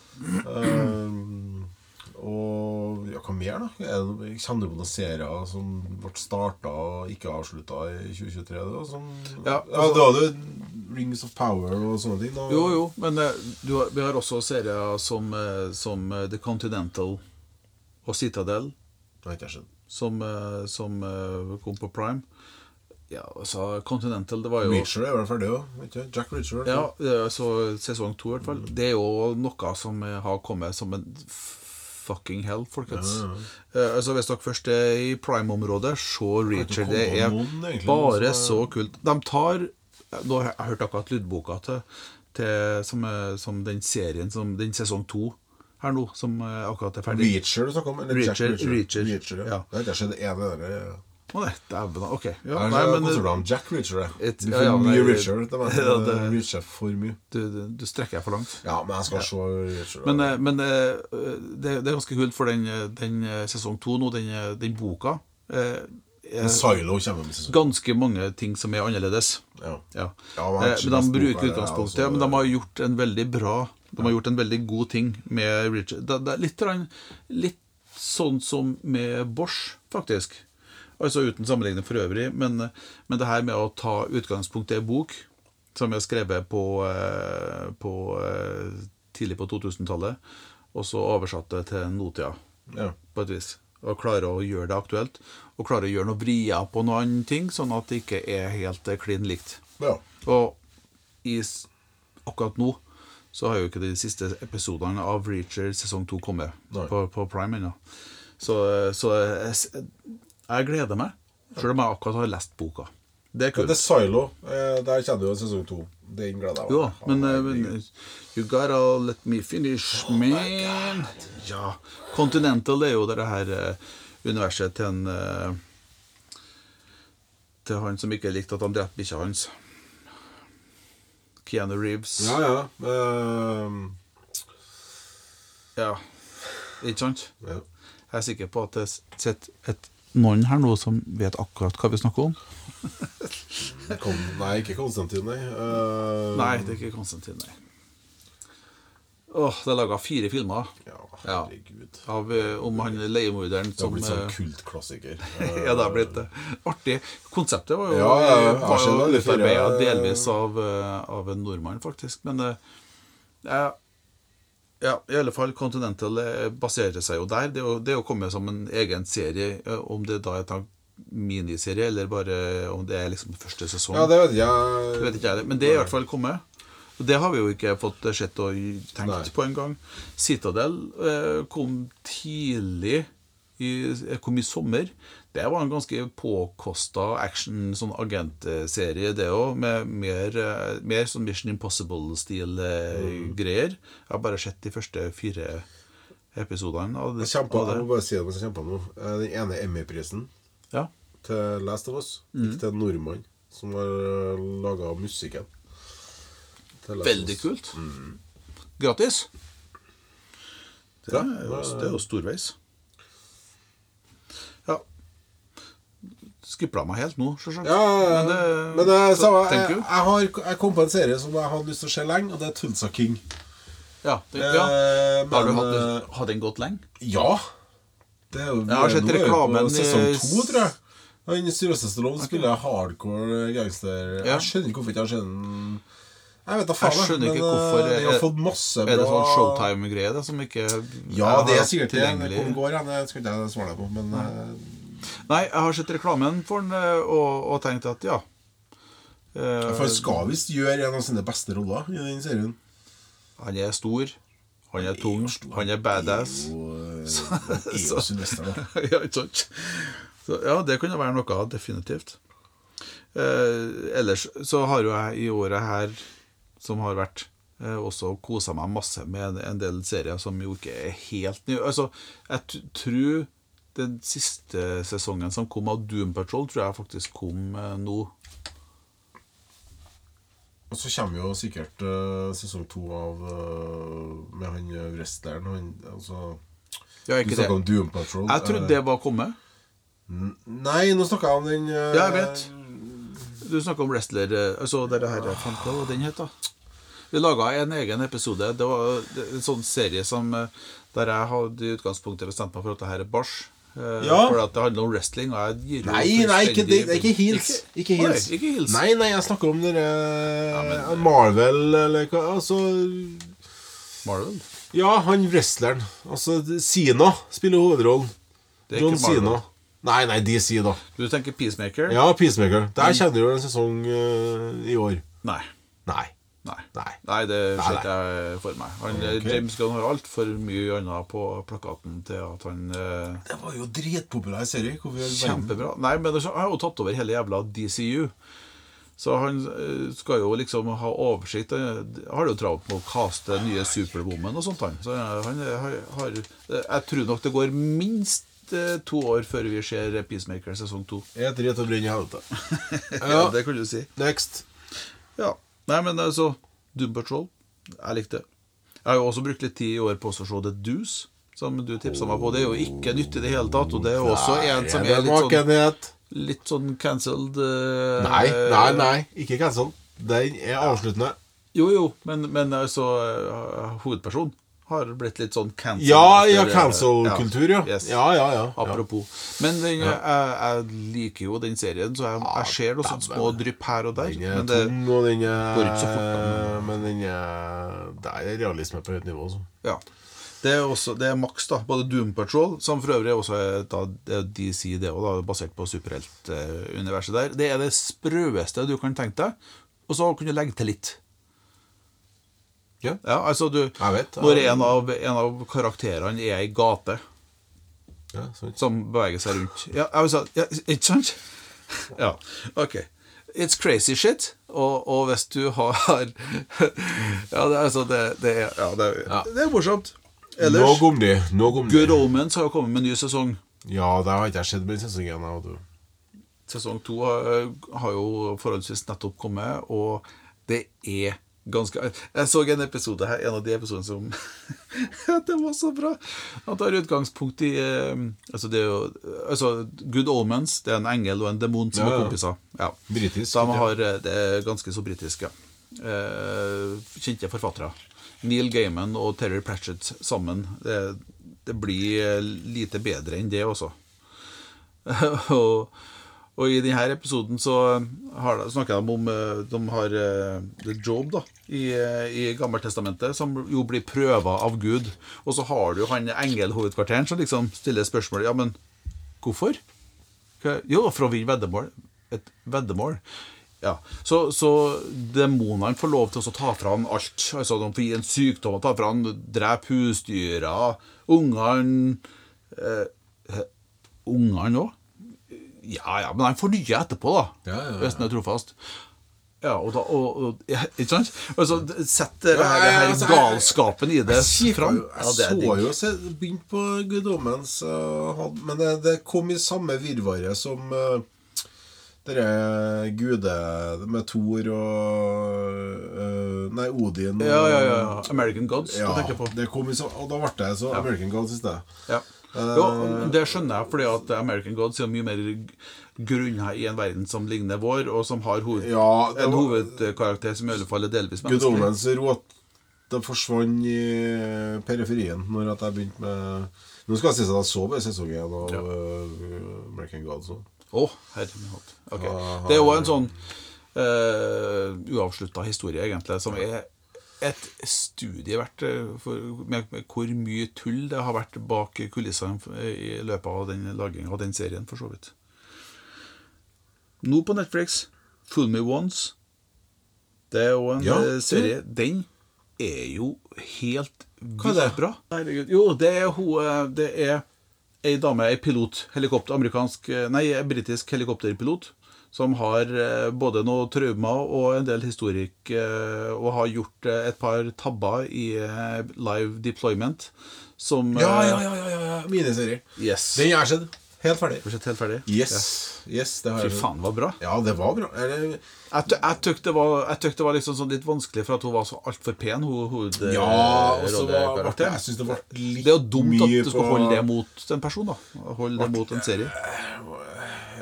Eh, og ja, hva mer, da? Er kjenner du på noen serier som ble starta og ikke avslutta i 2023? Da? Som, Ja, ja, altså- Du hadde Rings of Power og sånne ting. Da. Jo, jo, men eh, du, vi har også serier som, eh, som eh, The Continental og Citadel, som, som kom på Prime. Ja, altså Continental, det var jo Reacher er vel ferdig òg? Jack Reacher. Ja, så sesong to i hvert fall. Det er jo noe som har kommet som en fucking hell, folkens. Eh, altså Hvis dere først er i prime-området, se Reacher. Det er egentlig, bare så er- kult. De tar Nå har jeg hørt akkurat lydboka til, til som, er- som den serien, som den sesong to her nå, som akkurat er ferdig. Reacher du snakker om? Jack Reacher, Reacher? Reacher, ja. ja. Det har ikke det ene der. Ja. Å nei, dæven. Ok. Ja, nei, men konsentrert eh, om Jack Reacher. Et- ja, ja, mye Reacher. Det, var, ja, det- Reacher for mye. du, du, du strekker deg for langt. Ja, men jeg skal se Reacher. Men, eh, men eh, det, det er ganske kult, for den, den sesong to nå, den, den boka eh, Silo kommer med sesong. ganske mange ting som er annerledes. Ja. Ja. Ja, men Eh, men de bruker utgangspunktet altså, Men de har gjort en veldig bra De har gjort en veldig god ting med Reacher. Det, det er litt, litt sånn som med Bosch, faktisk. Altså uten sammenligning for øvrig, men, men det her med å ta utgangspunkt i en bok som er skrevet på, eh, på eh, tidlig på 2000-tallet, og så oversatt det til nåtida Ja. på et vis. Og klare å gjøre det aktuelt. Og klare å gjøre noe vrier på noen ting, sånn at det ikke er helt eh, klin likt. ja. Og i, akkurat nå så har jo ikke de siste episodene av Reacher sesong 2 kommet på, på Prime ennå. Så, så jeg, gleder meg, selv om jeg akkurat har lest boka. Det er kult. det er Silo. eh, Der kjenner du jo sesong to. Den gleder jeg meg Jo, til. men, Ja, men herregud. You gotta let me finish, oh man. Ja. Continental er jo det her eh, universet til en Til han som ikke likte at han drepte bikkja hans. Keanu Reeves. Ja, ja. Um... Ja. Ikke sant? ja. Jeg er sikker på at det sitter et noen her nå som vet akkurat hva vi snakker om. Kom, nei, ikke Konstantin, nei. Uh... Nei, det er ikke Konstantin, nei. Åh, det er laga fire filmer Ja, Ja. herregud. av, eh, om han leiemorderen Det har blitt sånn eh, kultklassiker. Ja, det har blitt det. Artig. Konseptet var jo, Ja, ja, ja. var utarbeida delvis av, av en nordmann, faktisk. Men eh, ja, i alle fall Continental eh, baserer seg jo der. Det er jo, det er jo kommet som en egen serie, eh, om det da er en miniserie, eller bare om det er liksom første sesong. Ja, det vet Det vet ikke jeg, men det er i hvert fall kommet. Og det har vi jo ikke fått sett og tenkt Nei. på engang. Citadel eh, kom tidlig i, eh, kom i sommer. Det var en ganske påkosta action, sånn agentserie, det òg, med mer, eh, mer sånn Mission Impossible-stil-greier. Mm. greier. Jeg har bare sett de første fire episodene av det. Jeg kjemper, må bare si det mens jeg kjemper nå. Eh, Den ene Emmy-prisen Ja. til Last of Us Mm. til en nordmann som har laga musikken. Veldig kult. Gratis. Det er jo, det er jo storveis. Skipla meg helt nå, sjølsagt. Ja, Men det- men det, så- samme, jeg, jeg, har, jeg kom på en serie som jeg hadde lyst til å se lenge, og det er Tulsa King. Ja, det, ja. Eh, Har du men, hatt, eh, har den gått lenge? Ja. Det jo, Jeg har sett reklamen i- Sesong to, tror jeg. Han Sylvester Stallone spiller hardcore gangster. Ja. Jeg skjønner ikke hvorfor ikke han skjønner Jeg vet da Jeg faen. skjønner ikke men, hvorfor, jeg De har er- fått masse bra Er det sånn Showtime-greie som ikke Ja, det er sikkert det. kom går, ja. Det skal ikke jeg svare deg på, men eh, Nei, jeg har sett reklamen for den eh, og, og tenkt at ja. Eh, For han skal visst gjøre en av sine beste roller i den serien. han er stor, han er tung, han er badass. Sylvester, da. ja? Så, ja, det kunne være noe, definitivt. Eh, ellers så har jo jeg i året her som har vært, eh, også kosa meg masse med en, en del serier som jo ikke er helt nye. Altså, jeg tror den siste sesongen som kom av Doom Patrol, tror jeg faktisk kom eh, nå. Og så kommer jo sikkert uh, sesong to av uh, med han wrestleren. Han, altså, Ja, ikke snakka om Doom Patrol. Jeg trodde det var kommet. Nei, nå snakka jeg om den uh, Ja, jeg vet. Du snakka om wrestler Altså, det er her faen, Hva den het, da? Vi laga en egen episode. Det var en sånn serie som der jeg hadde i utgangspunktet bestemt meg for at det her er bars. Eh, Ja. For at det handler om wrestling. Nei, nei, ikke, det, det ikke heels. Ikke heels. Nei, ikke heels. Nei, nei, jeg snakker om dere Marvel, eller hva Altså Marvel. Ja, han wrestleren. Altså, Sina spiller hovedrollen. Det John Sina. Nei, nei, DC, da. Du tenker Peacemaker? Ja, Peacemaker. Der kjenner du en sesong uh, i år. Nei. Nei. Nei. Nei. Nei, det ser ikke jeg for meg. Han, okay. James Gunn har altfor mye annet på plakaten til at han eh, Det var jo dritpopulær serie. Kjempebra. Nei, men han har jo tatt over hele jævla DCU. Så han eh, skal jo liksom ha oversikt. Han har jo travelt med å kaste nye Superwoman og sånt. Han. Så han har, har Jeg tror nok det går minst eh, to år før vi ser Peacemaker sesong to. Jeg rett og brenn i helvete. Ja, det kan du si. Next. Nei, men altså Doom Patrol. Jeg likte det. Jeg har jo også brukt litt tid i år på å se The Deuce, som du tipsa meg på. Det er jo ikke nytt i det hele tatt, og det er også en som er litt sånn, litt sånn cancelled. uh, Nei, nei, nei. Ikke cancelled. Den er avsluttende. Jo, jo, men, men altså uh, Hovedpersonen har blitt litt sånn cancel. Ja, ja, eh, cancel-kultur, ja. Yes. Ja, ja, ja. Apropos. Men den, jeg, jeg liker jo den serien, så jeg, jeg ser noen sånne små drypp her og der. Den er Men det, tung, og den er går ikke så fort, da. Men den er Det er realisme på høyt nivå. altså. Ja. Det er også Det er Max, da. Både Doom Patrol, som for øvrig også er da, DC, det òg, basert på superheltuniverset der. Det er det sprøeste du kan tenke deg. Og så kunne du legge til litt. Ja. Ja, altså du vet, Når en av, en av karakterene er ei gate Ja, som beveger seg rundt Ja, altså, ja ikke sant? Ja, ok. It's crazy shit. Og, og hvis du har Ja, det altså Det, det, er, ja, det, det er morsomt. Ellers kom de. det. Nok om Good Omens har kommet med en ny sesong. Ja, det har ikke jeg sett med sesong én. jeg. Sesong to har, har jo forholdsvis nettopp kommet, og det er ganske Jeg så en episode her, en av de episodene som Det var så bra! Han tar utgangspunkt i eh, Altså, det er jo altså, Good Omens. Det er en engel og en demon som Ja, er ja. kompiser. Ja. Britisk, De har, eh, det er ganske så britisk, ja. Eh, kjente forfattere. Neil Gaiman og Terry Pratchett sammen. Det, det blir eh, lite bedre enn det også. og, og i denne episoden så har, de- snakker de om eh, De har eh, Job da i, eh, i Gammeltestamentet, som jo blir prøva av Gud. Og så har du jo han engelhovedkvarteren som liksom stiller spørsmål Ja, men hvorfor? Jo, for å vinne veddemål. Et veddemål. Ja, så, så demonene får lov til å ta fra han alt. Altså De får gi en sykdom, ta fra han drepe husdyra, ungene eh, eh, Ungene òg? Ja ja, men han får nye etterpå, da. Ja, ja, ja. Hvis han er trofast. Ja, og da og, og, ja, Ikke sant? Altså, Sett det Ja, her, det her altså, galskapen i det Jeg, fram. jeg Ja, det er så jo se, Begynte på Guddommens, uh, men det, det kom i samme virvaret som uh, dere gude med Thor og uh, Nei, Odin. og- Ja, ja, ja. American Gods, Ja, du tenker på. det kom i så, og da ble det så American Gods i sted. Ja. Jo, det skjønner jeg, fordi at American Gods er mye mer grunna i en verden som ligner vår, og som har hoved, Ja, var, en hovedkarakter som i alle fall er delvis menneskelig. Omens råt Det forsvant i periferien når jeg begynte med Nå skal jeg si at jeg så bare sesong én av Ja. uh, American Gods. Å, herre min hatt. Okay. Det er jo en sånn uh, uavslutta historie, egentlig, som er et studie verdt eh, for, med, med hvor mye tull det har vært bak kulissene i løpet av den laginga av den serien, for så vidt. Nå på Netflix, Fool Me Once. Det er jo en Ja, eh, serie. Den er jo helt vilt bra. Herregud. Jo, det er hun eh, Det er ei dame, ei pilot, helikopter, amerikansk eh, Nei, ei britisk helikopterpilot. Som har eh, både noe traumer og en del historikk, eh, og har gjort eh, et par tabber i live deployment. Som Ja, ja, ja, ja, ja. Miniserie. Yes. Den har jeg sett. Helt ferdig. Har helt ferdig? Yes. yes det har Ja. jeg Fy faen, det var bra. Ja, det var bra. Eller, Jeg, tykte det var, tykte det var liksom sånn litt vanskelig, for at hun var så altfor pen. Hun, hun, ja, og så var det, Jeg synes det var litt Det er jo dumt at du skal holde det mot en person. da Holde det mot en serie.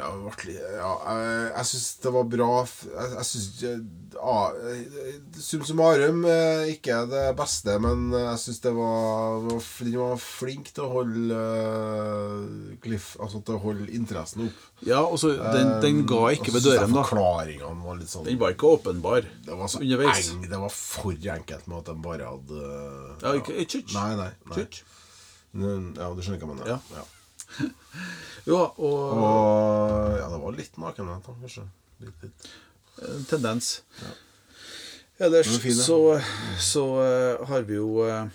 Ja, ble ja jeg, jeg syns det var bra Jeg, jeg syns Sum summarum eh, ikke det beste, men jeg syns det var, var var flink til å holde eh, Cliff Altså til å holde interessen opp. Ja, og så den, den ga ikke ved døren, da. Forklaringene var litt sånn Den var ikke åpenbar Det var så underveis. eng, det var for enkelt med at de bare hadde Ja, ikke ikke ikke. Nei, nei. nei. Ja, du skjønner hva jeg mener? Ja. ja. Ja, og Og ja, det var litt nakenhet, kanskje. Litt, litt. en tendens. Ellers Den var så, så uh, har vi jo uh,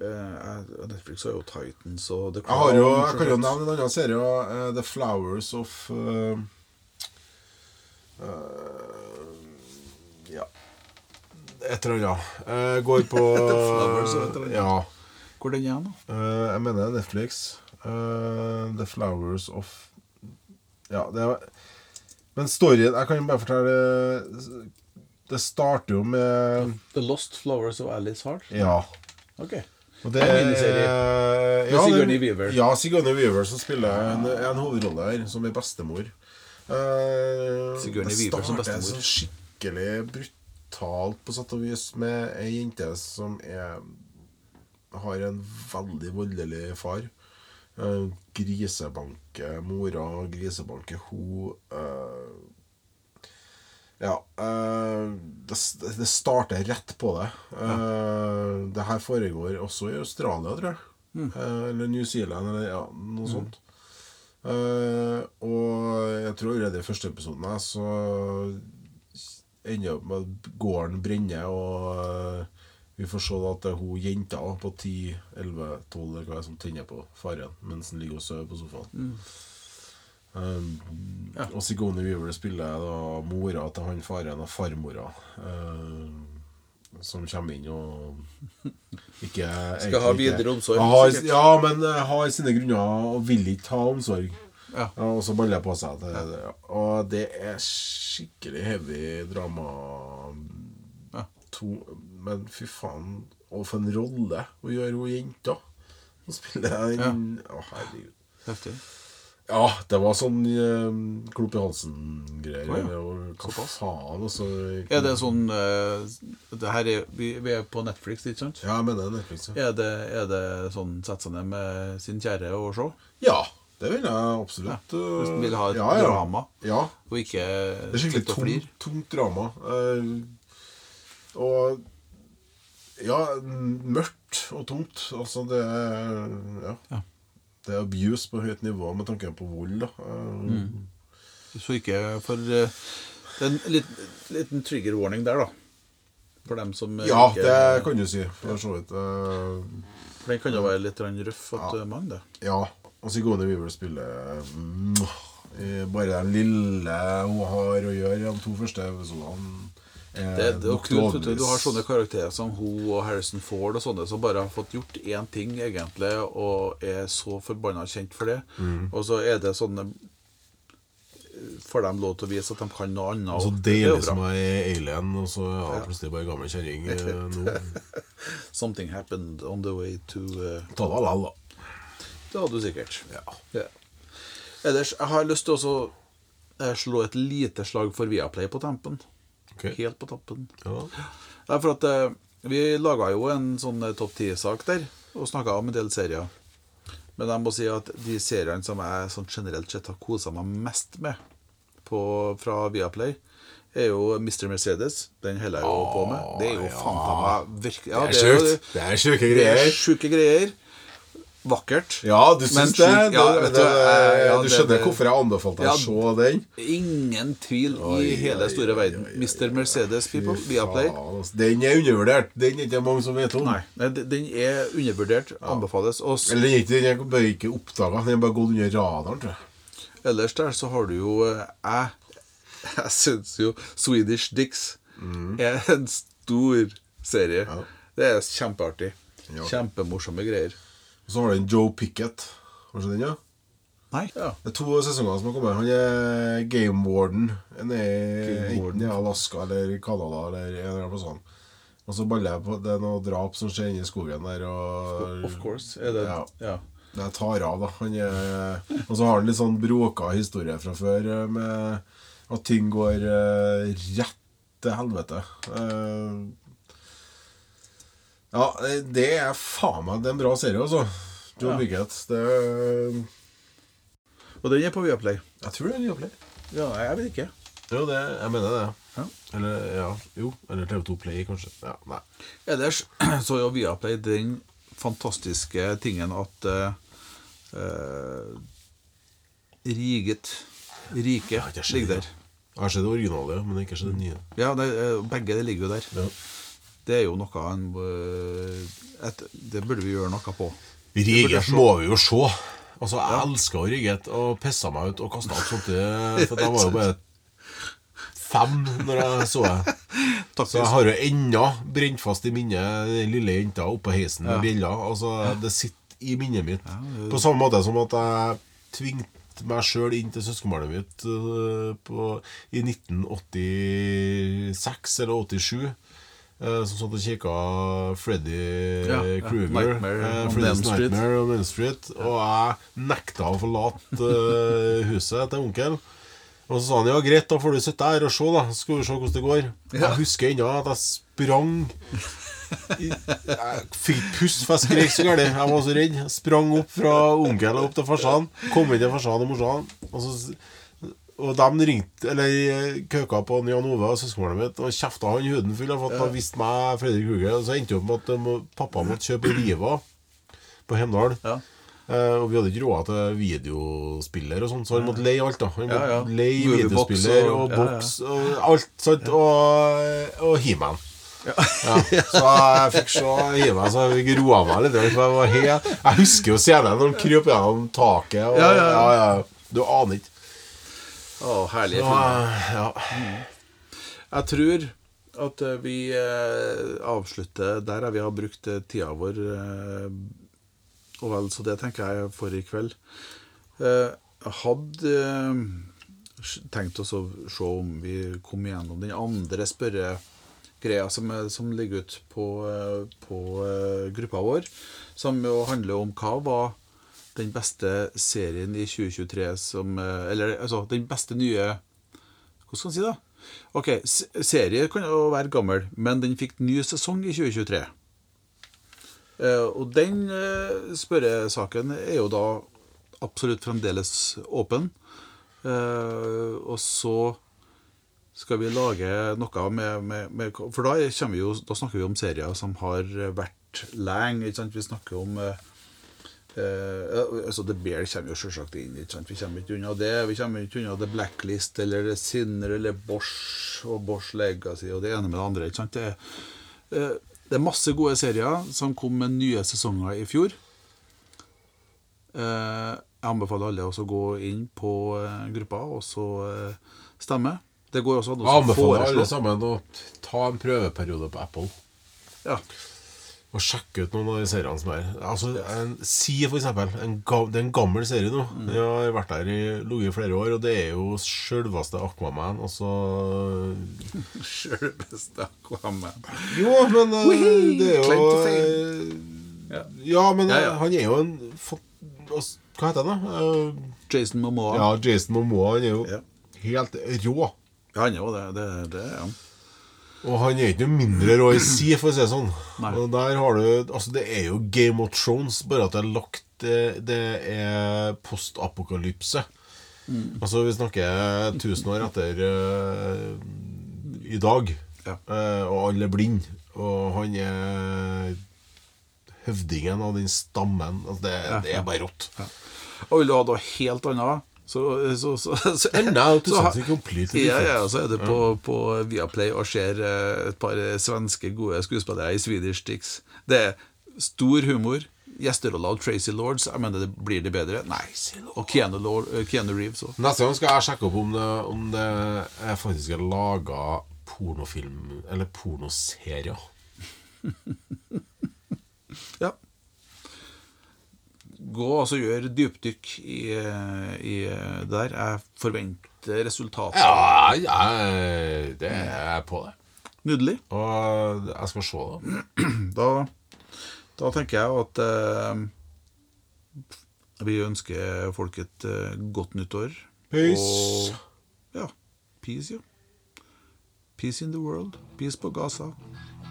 uh, Netflix har jo Titans og The Crown. Jeg, har jo, jeg kan jo nevne en annen serie. Uh, The Flowers of eh, eh, Ja Et eller annet. Går på Flowers. Ja. Hvor den er den, da? Eh, jeg mener Netflix. Eh, The Flowers of Ja, det er Men storyen Jeg kan jo bare fortelle Det starter jo med The Lost Flowers of Alice Hart? Ja. Ok. Og det miniserie. er- Med Sigourney Weaver. Ja, Sigourney Weaver som spiller en, en hovedrolle her, som er bestemor. Uh, Sigourney Weaver som bestemor. Sånn skikkelig brutalt på sett og vis med ei jente som er har en veldig voldelig far. Uh, grisebanker mora, grisebanke ho. Uh, ja. Uh, det, det starter rett på det. Uh, det her foregår også i Australia, tror jeg. Eh, eller New Zealand, eller ja, noe sånt. Eh, og jeg tror allerede i første episoden så ender opp med at gården brenner, og eh, vi får se at det er hun jenta på 10, 11, 12 det er som tenner på faren mens han ligger og sover på sofaen. Um, Og Sigone Weaver spiller da mora til han faren og farmora. Um, som kommer inn og ikke Skal ha videre omsorg, Har, ja, men eh, har sine grunner og vil ikke ha omsorg. Ja. og så baller det på seg. Det, det, og det er skikkelig heavy drama. Ja. To, men fy faen, og for en rolle å gjøre hun jenta. Hun spiller en Å, herregud. Heftig. Ja, det var sånn eh, klump i halsen-greier. Å, ja. Hva faen, altså. Er det sånn eh, det her er, vi, vi er på Netflix, ikke sant? Ja, jeg mener Netflix. Ja. Er det, er det sånn sette seg ned med sin kjære og se? ja, det vil jeg absolutt. Hvis du vil ha et ja, ja. drama, Ja. og ikke Det er skikkelig tungt, tungt drama. Eh, og ja, mørkt og tungt. Altså, det er Ja. Ja. Det er abuse på høyt nivå med tanke på vold, da. Mm. Så ikke for eh, Det er en liten, liten trigger warning der, da. For dem som eh, Ja, ikke det kan du si, for så vidt. Eh, For den kan jo være litt røff at Ja. mange, det. ja. Og Sigourney Weaver spiller mm, spille, Bare den lille hun har å gjøre i de to første episodene. Er Det, det er kult, du. du har sånne karakterer som hun og Harrison Ford og sånne som bare har fått gjort én ting, egentlig, og er så forbanna kjent for det. Mm. Og så er det sånne Får dem lov til å vise at de kan noe annet. Altså, det er jo deilig bra. som ei alien, og så er ja, plutselig bare gammel kjerring eh, nå. Something happened on the way to uh, Ta det likevel, da. Det hadde du sikkert. Ja. Ja. Ellers, jeg har lyst til å eh, slå et lite slag for Viaplay på tampen. Ok. Helt på tappen. Ja. Det er for at eh, vi laga jo en sånn eh, topp ti-sak der, og snakka om en del serier. Men jeg må si at de seriene som jeg sånn generelt sett har kosa meg mest med på, fra Viaplay, er jo Mr. Mercedes. Den holder jeg jo på med. Det er jo ja. faen meg virkelig ja, Det er sjukt. Det er sjuke Det er greier. sjuke greier. Vakkert. Ja, du syns det? sjukt, ja, det, det, det, eh, ja, du skjønner det- hvorfor jeg anbefalte deg å se den? Ingen tvil Oi, i hele oi, store verden. oi, Mr. Mercedes, people. Viaplay. altså. Den er undervurdert. Den er ikke mange som vet om. Nei, nei, den er undervurdert. Anbefales. Og Eller den er ikke- den er bare ikke oppdaga. Den er bare gått under radaren, tror jeg. ellers der så har du jo eh, Jeg, jeg syns jo Swedish Dicks er en stor serie. Ja. Det er kjempeartig. Ja. Kjempemorsomme greier. Og så har du en Joe Pickett. Har du sett den, ja? Nei? Ja. Det er to sesonger som har kommet. Han er game warden. Han er enten i Alaska eller Canada eller en eller annen plass. sånn. Og så baller jeg på Det er noe drap som skjer inne i skogen der. Og, Of course. Er det Ja. ja. Jeg tar av, da. Han er, og så har han litt sånn bråka historie fra før eh, med at ting går eh, rett til helvete. Eh, ja, det er faen meg Det er en bra serie, altså. Joe Ja. Biggett. Det Og den er på Viaplay. Jeg tror det er Viaplay. Ja, jeg vet ikke. Jo, det, jeg mener det. Ja. Eller ja, jo. Eller TV2 Play, kanskje. Ja, nei. Ellers så er jo Viaplay den fantastiske tingen at uh, eh, Riget Rike ligger der. Jeg har sett det originale, men ikke sett det nye. Ja, det, begge det ligger jo der. Ja. Det er jo noe en, et, Det burde vi gjøre noe på. Riget må vi jo se. Altså, jeg elska Riget og pissa meg ut og kasta alt sånt. i- For da var jo bare fem når jeg så det. Så jeg har jo ennå brent fast i minnet den lille jenta oppå heisen med Ja. bjella. Altså, det sitter i minnet mitt. På samme måte som at jeg tvingte meg sjøl inn til søskenbarnet mitt øh, på, i 1986 eller 87. eh, Som satt og kikka Freddy Ja, ja. Krueger. Nightmare eh, on Freddy's Street. Nightmare on Elm Street. Og jeg nekta å forlate eh, huset til onkel. Og så sa han ja, greit, da får du sitte her og se, da. Så skal vi se hvordan det går. Ja. Jeg husker ennå at jeg sprang Jeg fikk puste, for jeg skrek så gærent. Jeg var så redd. Sprang opp fra onkel og opp til farsan. Kom inn til farsan og morsan. Og, så, og de ringte Eller køka på Jan Ove og søskenbarnet mitt og kjefta han huden full for at han visste meg Fredrik Kruger. Og så endte det opp med at må- pappa måtte kjøpe Riva på Hemdal. Ja. Eh, og vi hadde ikke råd til videospiller og sånn, så han måtte leie alt. da Han måtte ja. leie Moviebox videospiller og- og, ja, ja. boks og alt sånt. Og, og He-Man. Ja. Så jeg fikk se He-Man, så jeg fikk roa meg litt. Jeg, var helt, jeg husker jo scenen når han kryper gjennom taket. Og, Ja, ja, ja. ja, ja. Du aner ikke. Å, herlige Ja, filmer. ja. Jeg tror at eh, vi eh, avslutter der. Vi har brukt eh, tida vår. eh, Og vel, så det tenker jeg for i kveld. Eh, Jeg hadde eh, tenkt oss å se om vi kom igjennom den andre spørregreia som, som ligger ute på, eh, på eh, gruppa vår, som jo handler om hva var den beste serien i 2023 som eh, Eller altså, den beste nye Hvordan skal man si, da? Ok, serie kan jo være gammel, men den fikk ny sesong i 2023. Eh, og den eh, spørresaken er jo da absolutt fremdeles åpen. Og så skal vi lage noe med, med, med For da, vi jo, da snakker vi om serier som har vært lenge. Ikke sant? Vi snakker om eh, altså The Bear kommer jo selvsagt inn. Ikke sant? Vi kommer ikke unna det. Vi kommer ikke unna The Blacklist eller Sinner eller Bosch og Bosch Legacy og det ene med det andre. Ikke sant? Det, eh, det er masse gode serier som kom med nye sesonger i fjor. Uh, jeg anbefaler alle å gå inn på gruppa og så stemme. Det går også an å foreslå. Jeg anbefaler alle sammen å ta en prøveperiode på Apple. Ja. Og sjekke ut noen av de seriene som er Altså, en, Si for eksempel en ga, Det er en gammel serie nå. Mm. Jeg har vært der i ligget i flere år, og det er jo sjølveste Aquaman. Altså Sjølveste Aquaman. Jo, men eh, det er jo Claim eh, Ja. Ja, men Ja, eh, ja. han er jo en altså, Hva heter han, da? Uh, Jason Momoa. ja, Jason Momoa. Han er jo helt rå. Ja, han er jo det. Det, det han. Og han er ikke noe mindre rå i si, for å si det sånn. Og der har du Altså, det er jo Game of Thrones, bare at det er lagt Det, er postapokalypse. Mm. Altså, vi snakker 1000 år etter uh, i dag, Ja. uh, og alle er blinde. Og han er høvdingen av den stammen. Altså, det, det er bare rått. Og vil du ha noe helt annet, så, så, så, så, And now så ja, ja, så er det på, på Viaplay og ser eh, et par svenske gode skuespillere i Swedish Sticks. Det er stor humor. Gjesterolla av Tracy Lords. Jeg mener, det blir det bedre? Nei. Og Keanu, Lord, eh, Keanu Reeves òg. Neste gang skal jeg sjekke opp om det, om det er faktisk er laga pornofilm eller pornoserier. Ja. Gå og så gjør dypdykk i, i det der. Jeg forventer resultater. Ja, jeg, det er jeg på det. Nydelig. Og jeg skal se det. Da, da tenker jeg at eh, Vi ønsker folk et eh, godt nyttår. Peace. Og ja, peace, ja. Peace in the world. Peace på Gaza.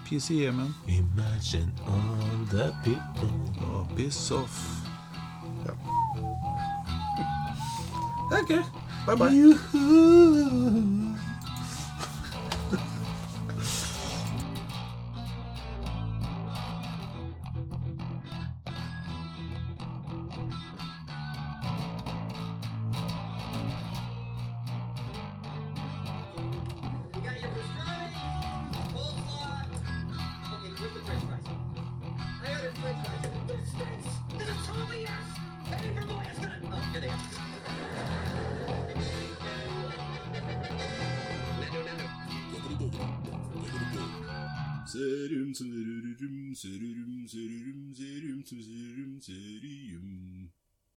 Peace i Jemen. Imagine all the people Oh, peace off. Ok. Bye bye.